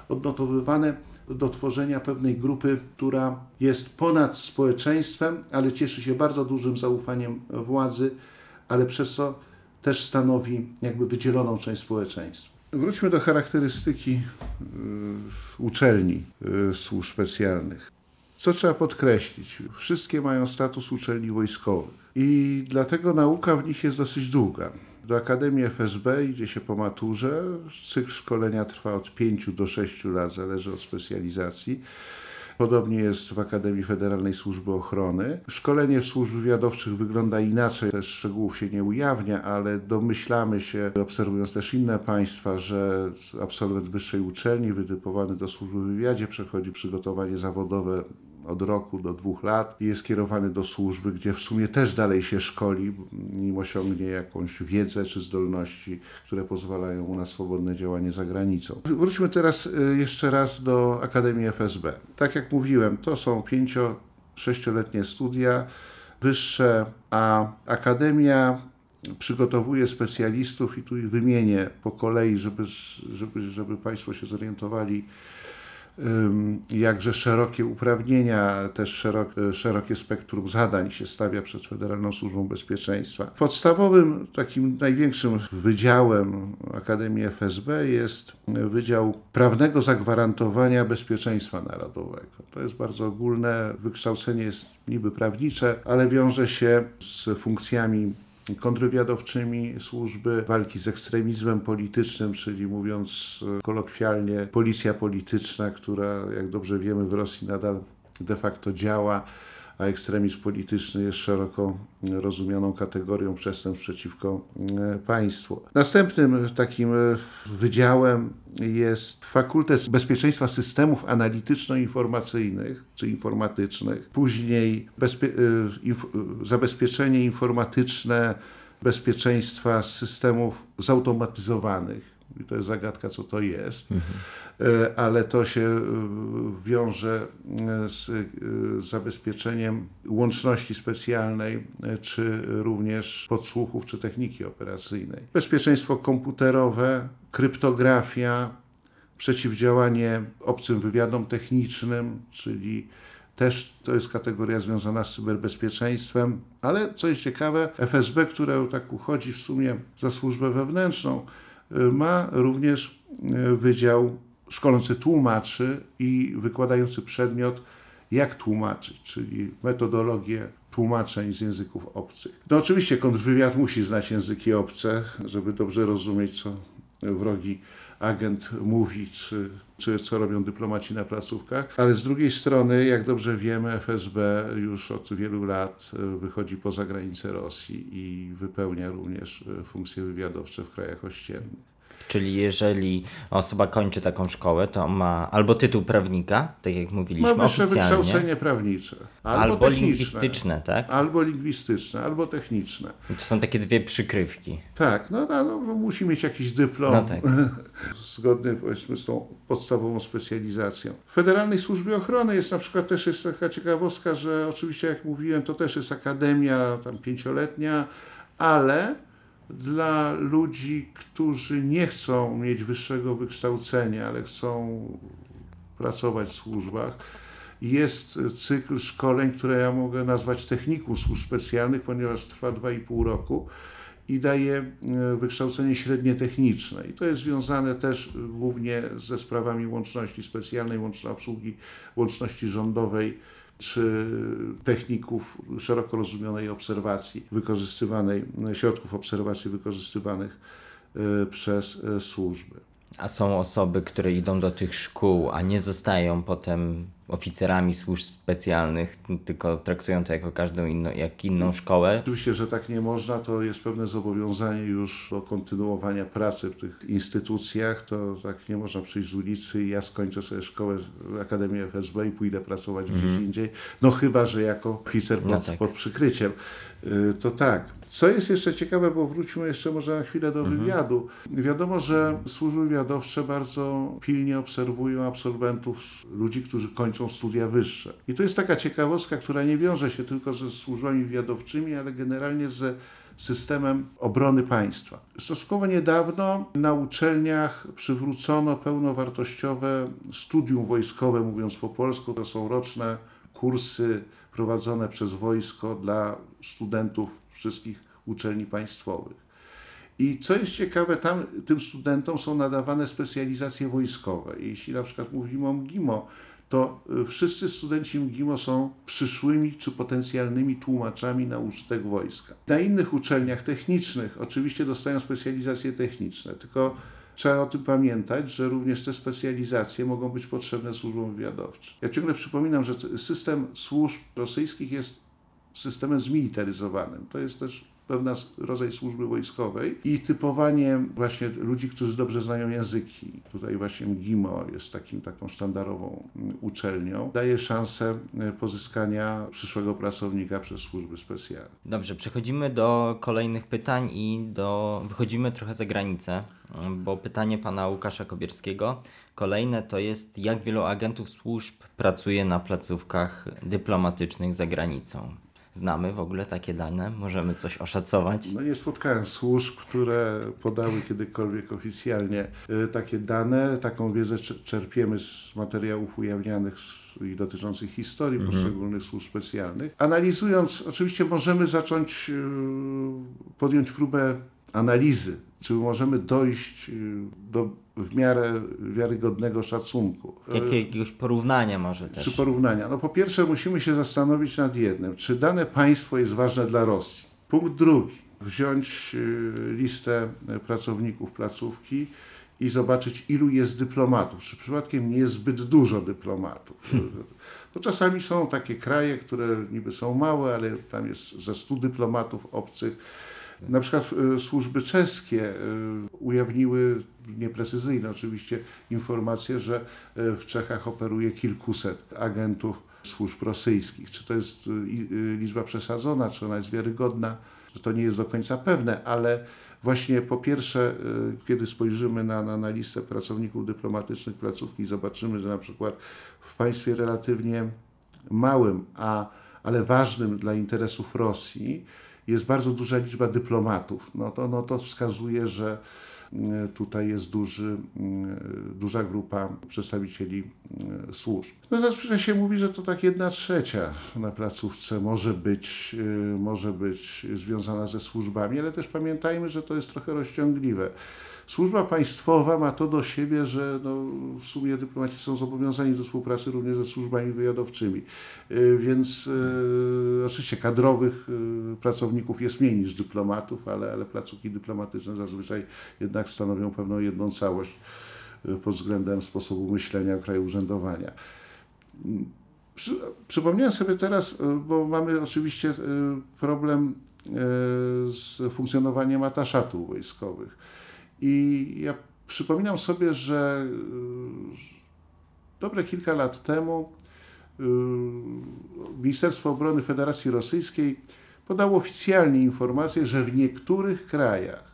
odnotowywane, do tworzenia pewnej grupy, która jest ponad społeczeństwem, ale cieszy się bardzo dużym zaufaniem władzy, ale przez co też stanowi jakby wydzieloną część społeczeństwa. Wróćmy do charakterystyki y, uczelni y, służb specjalnych. Co trzeba podkreślić? Wszystkie mają status uczelni wojskowych i dlatego nauka w nich jest dosyć długa. Do Akademii FSB idzie się po maturze. Cykl szkolenia trwa od 5 do 6 lat, zależy od specjalizacji. Podobnie jest w Akademii Federalnej Służby Ochrony. Szkolenie w służb wywiadowczych wygląda inaczej, też szczegółów się nie ujawnia, ale domyślamy się, obserwując też inne państwa, że absolwent wyższej uczelni wytypowany do służby wywiadzie przechodzi przygotowanie zawodowe od roku do dwóch lat i jest kierowany do służby, gdzie w sumie też dalej się szkoli, nim osiągnie jakąś wiedzę czy zdolności, które pozwalają mu na swobodne działanie za granicą. Wróćmy teraz y, jeszcze raz do Akademii FSB. Tak jak mówiłem, to są pięcio, sześcioletnie studia wyższe, a Akademia przygotowuje specjalistów i tu ich wymienię po kolei, żeby, żeby, żeby Państwo się zorientowali jakże szerokie uprawnienia, też szerok, szerokie spektrum zadań się stawia przed Federalną Służbą Bezpieczeństwa. Podstawowym, takim największym wydziałem Akademii FSB jest Wydział Prawnego Zagwarantowania Bezpieczeństwa Narodowego. To jest bardzo ogólne, wykształcenie jest niby prawnicze, ale wiąże się z funkcjami kontrwywiadowczymi służby, walki z ekstremizmem politycznym, czyli mówiąc e, kolokwialnie, policja polityczna, która, jak dobrze wiemy, w Rosji nadal de facto działa a ekstremizm polityczny jest szeroko rozumianą kategorią przestępstw przeciwko e, państwu. Następnym takim e, wydziałem jest Fakultet Bezpieczeństwa Systemów Analityczno-Informacyjnych czy Informatycznych, później e, inf zabezpieczenie informatyczne bezpieczeństwa systemów zautomatyzowanych i to jest zagadka, co to jest, mhm. Ale to się e, wiąże e, z zabezpieczeniem łączności specjalnej, czy również podsłuchów, czy techniki operacyjnej. Bezpieczeństwo komputerowe, kryptografia, przeciwdziałanie obcym wywiadom technicznym, czyli też to jest kategoria związana z cyberbezpieczeństwem, ale co jest ciekawe, FSB, które tak uchodzi w sumie za służbę wewnętrzną, ma również e, Wydział szkolący tłumaczy i wykładający przedmiot jak tłumaczyć, czyli metodologię tłumaczeń z języków obcych. No oczywiście kontrwywiad musi znać języki obce, żeby dobrze rozumieć, co wrogi agent mówi, czy, czy co robią dyplomaci na placówkach. Ale z drugiej strony, jak dobrze wiemy, FSB już od wielu lat wychodzi poza granice Rosji i wypełnia również funkcje wywiadowcze w krajach ościennych. Czyli jeżeli osoba kończy taką szkołę, to ma albo tytuł prawnika, tak jak mówiliśmy, Ma wyższe oficjalnie, wykształcenie prawnicze, albo, albo lingwistyczne, tak? albo lingwistyczne, albo techniczne. I to są takie dwie przykrywki. Tak, no, no, no musi mieć jakiś dyplom No tak. <laughs> zgodny powiedzmy z tą podstawową specjalizacją. W Federalnej Służbie Ochrony jest na przykład też jest taka ciekawostka, że oczywiście jak mówiłem, to też jest akademia tam pięcioletnia, ale dla ludzi, którzy nie chcą mieć wyższego wykształcenia, ale chcą pracować w służbach, jest cykl szkoleń, które ja mogę nazwać technikum służb specjalnych, ponieważ trwa 2,5 roku i daje e, wykształcenie średnie techniczne. I to jest związane też głównie ze sprawami łączności specjalnej, łączności obsługi, łączności rządowej czy techników szeroko rozumianej obserwacji wykorzystywanej, środków obserwacji wykorzystywanych e, przez e, służby. A są osoby, które idą do tych szkół, a nie zostają potem oficerami służb specjalnych, tylko traktują to jako każdą inną, jak inną szkołę. Oczywiście, że tak nie można, to jest pewne zobowiązanie już do kontynuowania pracy w tych instytucjach. To tak nie można przyjść z ulicy i ja skończę sobie szkołę, Akademię FSB i pójdę pracować gdzieś indziej. No chyba, że jako oficer pod, No tak. pod przykryciem. Y, To tak. Co jest jeszcze ciekawe, bo wróćmy jeszcze może na chwilę do wywiadu. Wiadomo, że służby wywiadowcze bardzo pilnie obserwują absolwentów, ludzi, którzy kończą studia wyższe. I to jest taka ciekawostka, która nie wiąże się tylko ze służbami wywiadowczymi, ale generalnie ze systemem obrony państwa. Stosunkowo niedawno na uczelniach przywrócono pełnowartościowe studium wojskowe, mówiąc po polsku. To są roczne kursy prowadzone przez wojsko dla studentów wszystkich uczelni państwowych. I co jest ciekawe, tam tym studentom są nadawane specjalizacje wojskowe. Jeśli na przykład mówimy o MGIMO, to y, wszyscy studenci MGIMO są przyszłymi czy potencjalnymi tłumaczami na użytek wojska. Na innych uczelniach technicznych oczywiście dostają specjalizacje techniczne, tylko trzeba o tym pamiętać, że również te specjalizacje mogą być potrzebne służbom wywiadowczym. Ja ciągle przypominam, że system służb rosyjskich jest systemem zmilitaryzowanym. To jest też pewna rodzaj służby wojskowej i typowanie właśnie ludzi, którzy dobrze znają języki. Tutaj właśnie MGIMO jest takim, taką sztandarową mm, uczelnią. Daje szansę e, pozyskania przyszłego pracownika przez służby specjalne. Dobrze, przechodzimy do kolejnych pytań i do, wychodzimy trochę za granicę, bo pytanie pana Łukasza Kobierskiego kolejne to jest, jak wielu agentów służb pracuje na placówkach dyplomatycznych za granicą? Znamy w ogóle takie dane? Możemy coś oszacować? No nie spotkałem służb, które podały kiedykolwiek oficjalnie y, takie dane. Taką wiedzę czer- czerpiemy z materiałów ujawnianych i dotyczących historii poszczególnych służb specjalnych. Analizując, oczywiście możemy zacząć y, podjąć próbę analizy, czy możemy dojść y, do w miarę wiarygodnego szacunku. Jak, jakiegoś porównania może też. Czy porównania? No po pierwsze musimy się zastanowić nad jednym. Czy dane państwo jest ważne dla Rosji? Punkt drugi. Wziąć y, listę y, pracowników placówki i zobaczyć, ilu jest dyplomatów. Czy przypadkiem nie jest zbyt dużo dyplomatów? Bo czasami są takie kraje, które niby są małe, ale tam jest ze 100 dyplomatów obcych. Na przykład y, służby czeskie y, ujawniły, nieprecyzyjne oczywiście, informacje, że y, w Czechach operuje kilkuset agentów służb rosyjskich. Czy to jest liczba przesadzona, czy ona jest wiarygodna, że to nie jest do końca pewne, ale właśnie po pierwsze, kiedy spojrzymy na, na, na listę pracowników dyplomatycznych placówki zobaczymy, że na przykład w państwie relatywnie małym, a, ale ważnym dla interesów Rosji jest bardzo duża liczba dyplomatów. No to, no to wskazuje, że y, tutaj jest duży, y, duża grupa przedstawicieli y, służb. No zazwyczaj się mówi, że to tak jedna trzecia na placówce może być, y, może być związana ze służbami, ale też pamiętajmy, że to jest trochę rozciągliwe. Służba państwowa ma to do siebie, że no, w sumie dyplomaci są zobowiązani do współpracy również ze służbami wywiadowczymi. Y, Więc y, oczywiście kadrowych y, pracowników jest mniej niż dyplomatów, ale, ale placówki dyplomatyczne zazwyczaj jednak stanowią pewną jedną całość pod względem sposobu myślenia kraju urzędowania. Przy, przypomniałem sobie teraz, bo mamy oczywiście problem z funkcjonowaniem ataszatów wojskowych. I ja przypominam sobie, że y, dobre kilka lat temu y, Ministerstwo Obrony Federacji Rosyjskiej podało oficjalnie informację, że w niektórych krajach,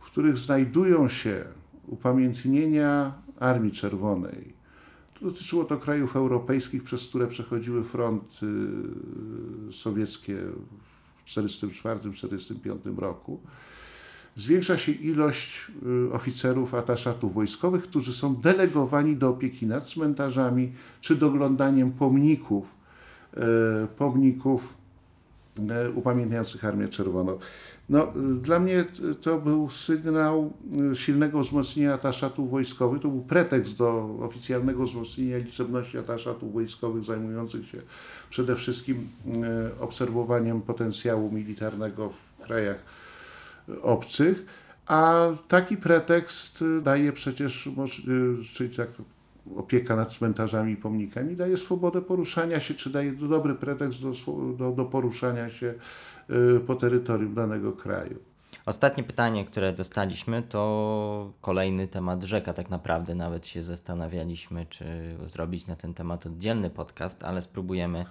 w których znajdują się upamiętnienia Armii Czerwonej, dotyczyło to krajów europejskich, przez które przechodziły fronty sowieckie w 1944-1945 roku, zwiększa się ilość y, oficerów ataszatów wojskowych, którzy są delegowani do opieki nad cmentarzami czy doglądaniem pomników, e, pomników e, upamiętniających Armię Czerwoną. No, y, dla mnie to był sygnał y, silnego wzmocnienia ataszatów wojskowych. To był pretekst do oficjalnego wzmocnienia liczebności ataszatów wojskowych zajmujących się przede wszystkim y, obserwowaniem potencjału militarnego w krajach obcych, a taki pretekst daje przecież, y, czyli tak opieka nad cmentarzami i pomnikami, daje swobodę poruszania się, czy daje dobry pretekst do, do, do poruszania się y, po terytorium danego kraju. Ostatnie pytanie, które dostaliśmy, to kolejny temat rzeka. Tak naprawdę nawet się zastanawialiśmy, czy zrobić na ten temat oddzielny podcast, ale spróbujemy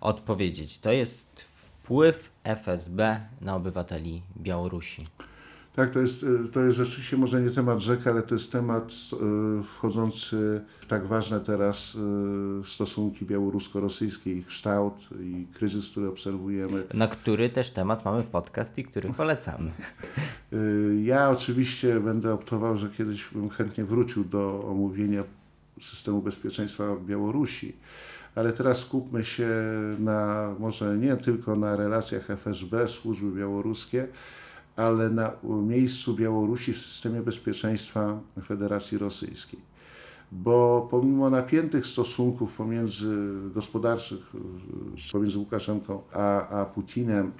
odpowiedzieć. To jest wpływ FSB na obywateli Białorusi. Tak, to jest, to jest rzeczywiście może nie temat rzek, ale to jest temat y, wchodzący w tak ważne teraz y, stosunki białorusko-rosyjskie, ich kształt i kryzys, który obserwujemy. Na który też temat mamy podcast i który polecamy. Y, Ja oczywiście będę optował, że kiedyś bym chętnie wrócił do omówienia systemu bezpieczeństwa Białorusi, ale teraz skupmy się na może nie tylko na relacjach FSB, służby białoruskie, ale na miejscu Białorusi w systemie bezpieczeństwa Federacji Rosyjskiej. Bo pomimo napiętych stosunków pomiędzy gospodarczych, pomiędzy Łukaszenką a, a Putinem,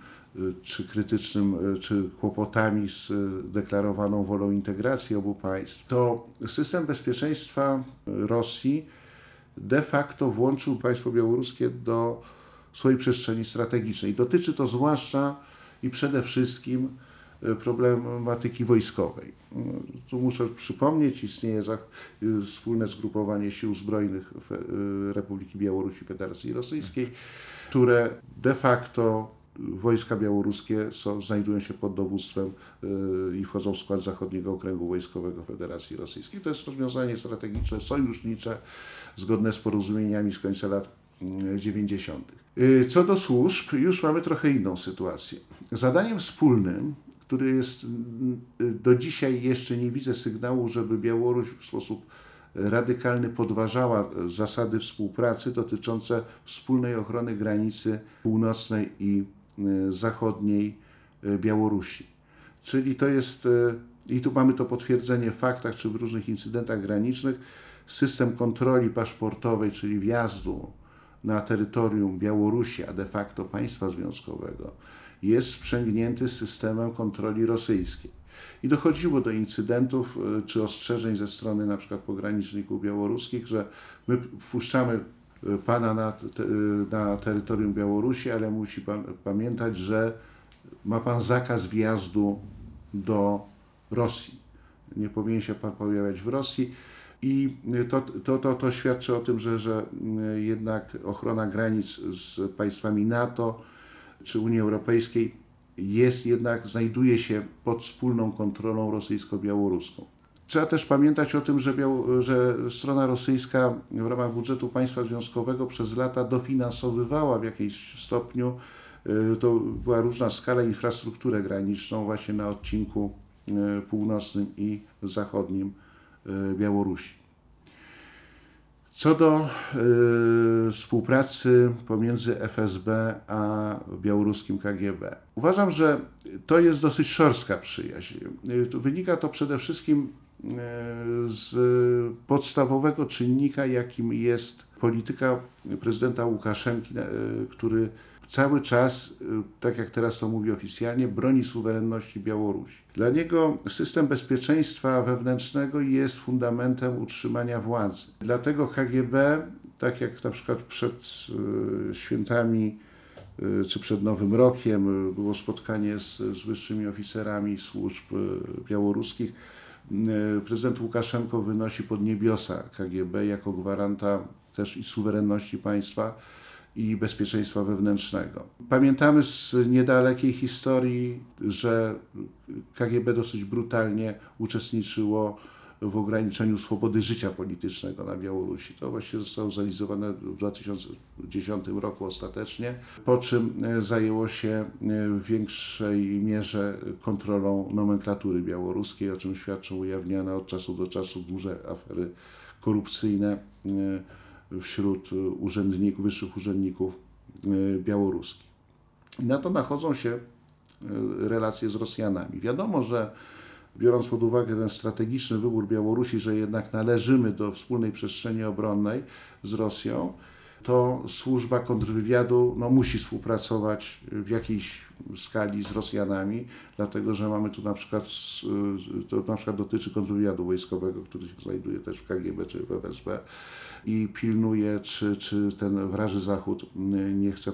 czy krytycznym, czy kłopotami z deklarowaną wolą integracji obu państw, to system bezpieczeństwa Rosji de facto włączył państwo białoruskie do swojej przestrzeni strategicznej. Dotyczy to zwłaszcza i przede wszystkim y, problematyki wojskowej. Y, Tu muszę przypomnieć, istnieje y, wspólne zgrupowanie sił zbrojnych y, Republiki Białorusi Federacji Rosyjskiej, które de facto wojska białoruskie są, znajdują się pod dowództwem i wchodzą w skład Zachodniego Okręgu Wojskowego Federacji Rosyjskiej. To jest rozwiązanie strategiczne, sojusznicze, zgodne z porozumieniami z końca lat y, 90. Y, Co do służb, już mamy trochę inną sytuację. Zadaniem wspólnym, który jest mm, y, do dzisiaj jeszcze nie widzę sygnału, żeby Białoruś w sposób radykalny podważała e, zasady współpracy dotyczące wspólnej ochrony granicy północnej i e, zachodniej e, Białorusi. Czyli to jest, i tu mamy to potwierdzenie w faktach czy w różnych incydentach granicznych, system kontroli paszportowej, czyli wjazdu na terytorium Białorusi, a de facto państwa związkowego, jest sprzęgnięty systemem kontroli rosyjskiej. I dochodziło do incydentów y, czy ostrzeżeń ze strony na przykład pograniczników białoruskich, że my wpuszczamy y, pana na, na terytorium Białorusi, ale musi pan pamiętać, że ma pan zakaz wjazdu do Rosji. Nie powinien się pan pojawiać w Rosji. I to, to, to, to świadczy o tym, że, że y, jednak ochrona granic z państwami NATO czy Unii Europejskiej jest jednak, znajduje się pod wspólną kontrolą rosyjsko-białoruską. Trzeba też pamiętać o tym, że, że strona rosyjska w ramach budżetu państwa związkowego przez lata dofinansowywała w jakimś stopniu, y, to była różna skala, infrastrukturę graniczną właśnie na odcinku y, północnym i zachodnim Białorusi. Co do y, współpracy pomiędzy FSB a białoruskim KGB, uważam, że to jest dosyć szorstka przyjaźń. To wynika to przede wszystkim z podstawowego czynnika, jakim jest polityka prezydenta Łukaszenki, który cały czas, y, tak jak teraz to mówi oficjalnie, broni suwerenności Białorusi. Dla niego system bezpieczeństwa wewnętrznego jest fundamentem utrzymania władzy. Dlatego KGB, tak jak na przykład przed y, świętami y, czy przed Nowym Rokiem było spotkanie z, z wyższymi oficerami służb białoruskich, prezydent Łukaszenko wynosi pod niebiosa KGB jako gwaranta też i suwerenności państwa i bezpieczeństwa wewnętrznego. Pamiętamy z niedalekiej historii, że KGB dosyć brutalnie uczestniczyło w ograniczeniu swobody życia politycznego na Białorusi. To właśnie zostało zrealizowane w 2010 roku ostatecznie, po czym e, zajęło się e, w większej mierze kontrolą nomenklatury białoruskiej, o czym świadczą ujawniane od czasu do czasu duże afery korupcyjne e, wśród urzędników, wyższych urzędników białoruskich. I na to nachodzą się relacje z Rosjanami. Wiadomo, że biorąc pod uwagę ten strategiczny wybór Białorusi, że jednak należymy do wspólnej przestrzeni obronnej z Rosją, to służba kontrwywiadu no, musi współpracować w jakiejś skali z Rosjanami, dlatego że mamy tu na przykład, to na przykład dotyczy kontrwywiadu wojskowego, który się znajduje też w KGB czy w FSB i pilnuje, czy, czy ten wraży Zachód nie chce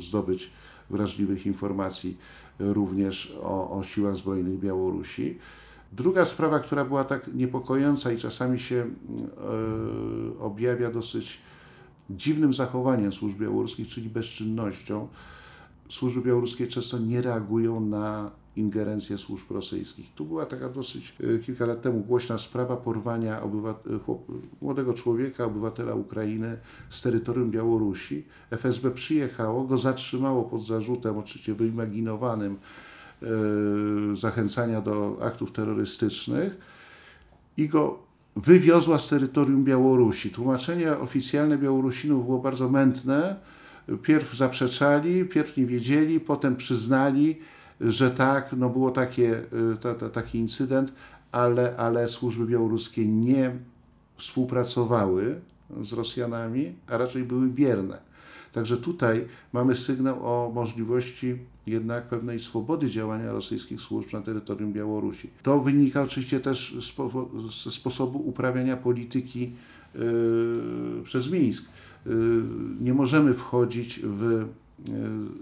zdobyć wrażliwych informacji również o, o siłach zbrojnych Białorusi. Druga sprawa, która była tak niepokojąca i czasami się e, objawia dosyć dziwnym zachowaniem służb białoruskich, czyli bezczynnością. Służby białoruskie często nie reagują na ingerencję służb rosyjskich. Tu była taka dosyć e, kilka lat temu głośna sprawa porwania obywa- chłop, młodego człowieka, obywatela Ukrainy z terytorium Białorusi. FSB przyjechało, go zatrzymało pod zarzutem oczywiście wyimaginowanym e, zachęcania do aktów terrorystycznych i go wywiozła z terytorium Białorusi. Tłumaczenie oficjalne Białorusinów było bardzo mętne. Pierw zaprzeczali, pierw nie wiedzieli, potem przyznali, że tak, no było takie, ta, ta, taki incydent, ale, ale służby białoruskie nie współpracowały z Rosjanami, a raczej były bierne. Także tutaj mamy sygnał o możliwości jednak pewnej swobody działania rosyjskich służb na terytorium Białorusi. To wynika oczywiście też ze sposobu uprawiania polityki yy, przez Mińsk. Yy, nie możemy wchodzić w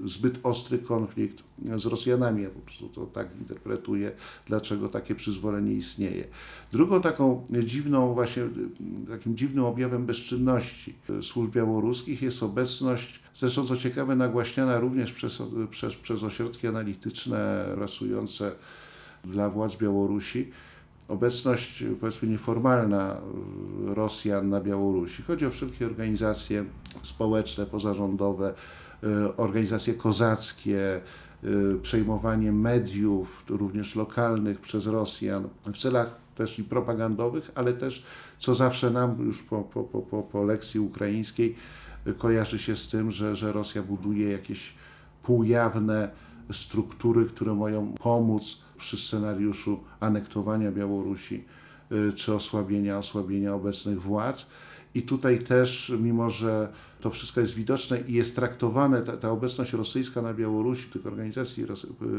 zbyt ostry konflikt z Rosjanami. Ja po prostu to tak interpretuję, dlaczego takie przyzwolenie istnieje. Drugą taką dziwną, właśnie takim dziwnym objawem bezczynności służb białoruskich jest obecność, zresztą co ciekawe, nagłaśniana również przez, przez, przez ośrodki analityczne rasujące dla władz Białorusi, obecność powiedzmy nieformalna Rosjan na Białorusi. Chodzi o wszelkie organizacje społeczne, pozarządowe, organizacje kozackie, przejmowanie mediów, również lokalnych przez Rosjan w celach też i propagandowych, ale też, co zawsze nam już po, po, po, po lekcji ukraińskiej kojarzy się z tym, że, że Rosja buduje jakieś półjawne struktury, które mają pomóc przy scenariuszu anektowania Białorusi czy osłabienia, osłabienia obecnych władz. I tutaj też, mimo że to wszystko jest widoczne i jest traktowane, ta, ta obecność rosyjska na Białorusi, tych organizacji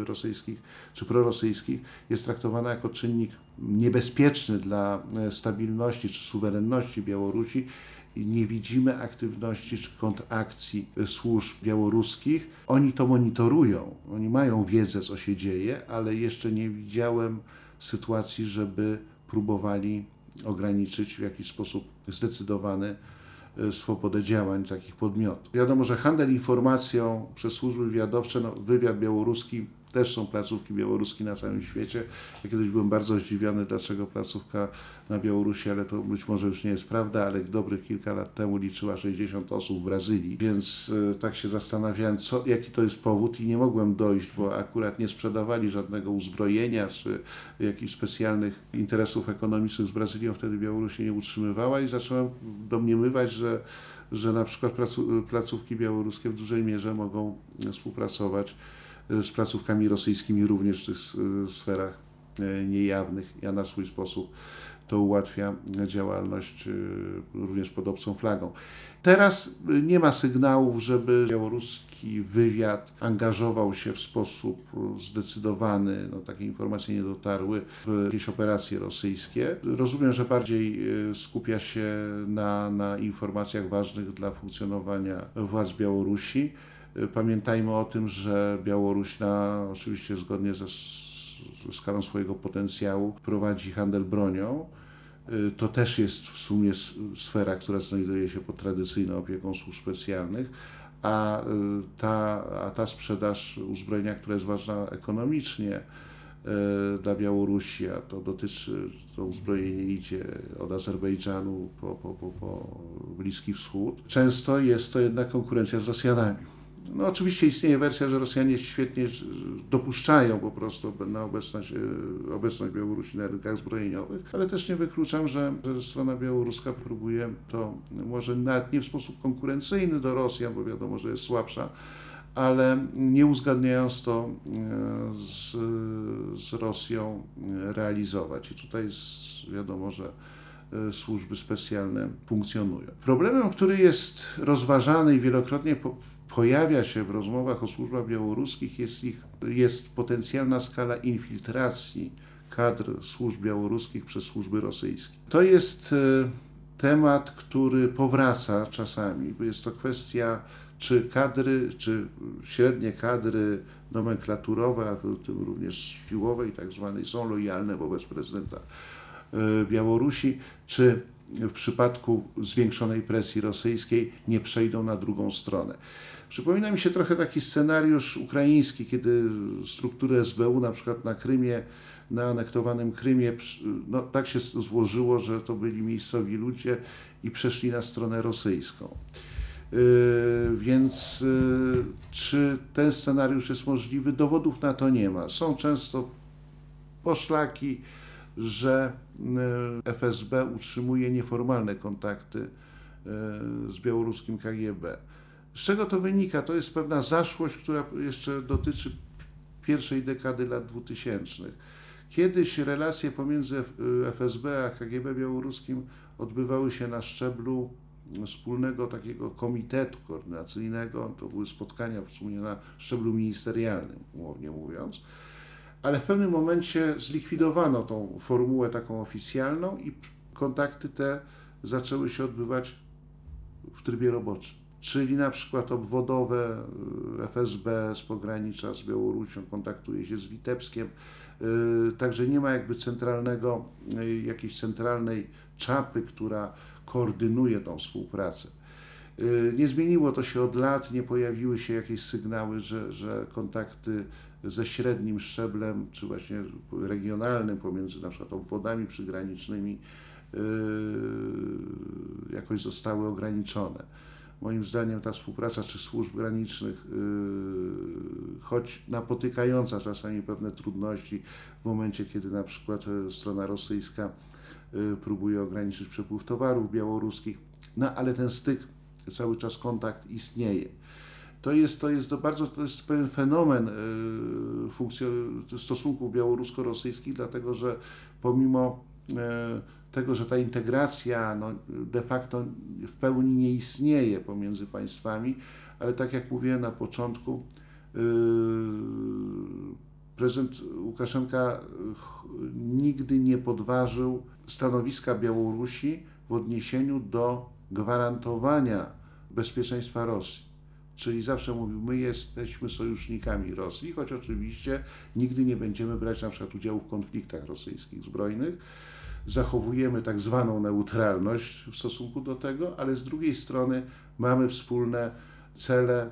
rosyjskich czy prorosyjskich, jest traktowana jako czynnik niebezpieczny dla stabilności czy suwerenności Białorusi nie widzimy aktywności czy kontrakcji służb białoruskich. Oni to monitorują, oni mają wiedzę, co się dzieje, ale jeszcze nie widziałem sytuacji, żeby próbowali ograniczyć w jakiś sposób zdecydowany swobodę działań takich podmiotów. Wiadomo, że handel informacją przez służby wywiadowcze, no, wywiad białoruski też są placówki białoruskie na całym świecie. Ja kiedyś byłem bardzo zdziwiony, dlaczego placówka na Białorusi, ale to być może już nie jest prawda, ale dobrych kilka lat temu liczyła 60 osób w Brazylii, więc e, tak się zastanawiałem, co, jaki to jest powód i nie mogłem dojść, bo akurat nie sprzedawali żadnego uzbrojenia czy jakichś specjalnych interesów ekonomicznych z Brazylią, wtedy Białoruś się nie utrzymywała i zacząłem domniemywać, że że na przykład placówki białoruskie w dużej mierze mogą współpracować z placówkami rosyjskimi również w tych e, sferach e, niejawnych. Ja na swój sposób to ułatwia działalność również pod obcą flagą. Teraz nie ma sygnałów, żeby białoruski wywiad angażował się w sposób zdecydowany, no takie informacje nie dotarły, w jakieś operacje rosyjskie. Rozumiem, że bardziej skupia się na, na informacjach ważnych dla funkcjonowania władz Białorusi. Pamiętajmy o tym, że Białoruś na, oczywiście zgodnie ze skalą swojego potencjału prowadzi handel bronią. Y, to też jest w sumie sfera, która znajduje się pod tradycyjną opieką służb specjalnych, a y, ta, a ta sprzedaż uzbrojenia, która jest ważna ekonomicznie, y, dla Białorusi, a to dotyczy, to uzbrojenie idzie od Azerbejdżanu po, po, po, po Bliski Wschód. Często jest to jednak konkurencja z Rosjanami. No oczywiście istnieje wersja, że Rosjanie świetnie dopuszczają po prostu na obecność, e, obecność Białorusi na rynkach zbrojeniowych, ale też nie wykluczam, że, strona białoruska próbuje to może nawet nie w sposób konkurencyjny do Rosjan, bo wiadomo, że jest słabsza, ale nie uzgadniając to e, z, z Rosją e, realizować. I tutaj wiadomo, że służby specjalne funkcjonują. Problemem, który jest rozważany i wielokrotnie pojawia się w rozmowach o służbach białoruskich, jest, ich, jest potencjalna skala infiltracji kadr służb białoruskich przez służby rosyjskie. To jest e, temat, który powraca czasami, bo jest to kwestia, czy kadry, czy średnie kadry nomenklaturowe, a w tym również siłowe i tak zwanej, są lojalne wobec prezydenta e, Białorusi, czy w przypadku zwiększonej presji rosyjskiej nie przejdą na drugą stronę. Przypomina mi się trochę taki scenariusz ukraiński, kiedy struktury SBU na przykład na Krymie, na anektowanym Krymie, no, tak się złożyło, że to byli miejscowi ludzie i przeszli na stronę rosyjską. Yy, więc yy, czy ten scenariusz jest możliwy? Dowodów na to nie ma. Są często poszlaki, że yy, FSB utrzymuje nieformalne kontakty z białoruskim KGB. Z czego to wynika? To jest pewna zaszłość, która jeszcze dotyczy pierwszej dekady lat 2000. Kiedyś relacje pomiędzy FSB a KGB białoruskim odbywały się na szczeblu wspólnego takiego komitetu koordynacyjnego. To były spotkania w sumie na szczeblu ministerialnym, umownie mówiąc. Ale w pewnym momencie zlikwidowano tą formułę taką oficjalną i kontakty te zaczęły się odbywać w trybie roboczym czyli na przykład obwodowe y, FSB z pogranicza z Białorusią kontaktuje się z Witebskiem, y, także nie ma jakby centralnego, y, jakiejś centralnej czapy, która koordynuje tą współpracę. Nie zmieniło to się od lat, nie pojawiły się jakieś sygnały, że, że kontakty ze średnim szczeblem, czy właśnie regionalnym pomiędzy na przykład obwodami przygranicznymi jakoś zostały ograniczone moim zdaniem ta współpraca czy służb granicznych, yy, choć napotykająca czasami pewne trudności w momencie, kiedy na przykład e, strona rosyjska yy, próbuje ograniczyć przepływ towarów białoruskich, no ale ten styk, cały czas kontakt istnieje. To jest, to jest bardzo to jest pewien fenomen yy, stosunków białorusko-rosyjskich, dlatego że pomimo tego, że ta integracja no, de facto w pełni nie istnieje pomiędzy państwami, ale tak jak mówiłem na początku, yy, prezydent Łukaszenka nigdy nie podważył stanowiska Białorusi w odniesieniu do gwarantowania bezpieczeństwa Rosji. Czyli zawsze mówił, my jesteśmy sojusznikami Rosji, choć oczywiście nigdy nie będziemy brać na przykład udziału w konfliktach rosyjskich zbrojnych zachowujemy tak zwaną neutralność w stosunku do tego, ale z drugiej strony mamy wspólne cele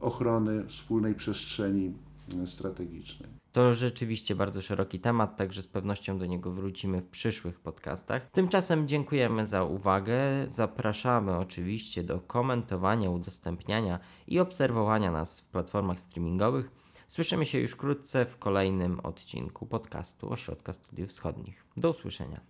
ochrony wspólnej przestrzeni e, strategicznej. To rzeczywiście bardzo szeroki temat, także z pewnością do niego wrócimy w przyszłych podcastach. Tymczasem dziękujemy za uwagę. Zapraszamy oczywiście do komentowania, udostępniania i obserwowania nas w platformach streamingowych. Słyszymy się już wkrótce w kolejnym odcinku podcastu Ośrodka Studiów Wschodnich. Do usłyszenia.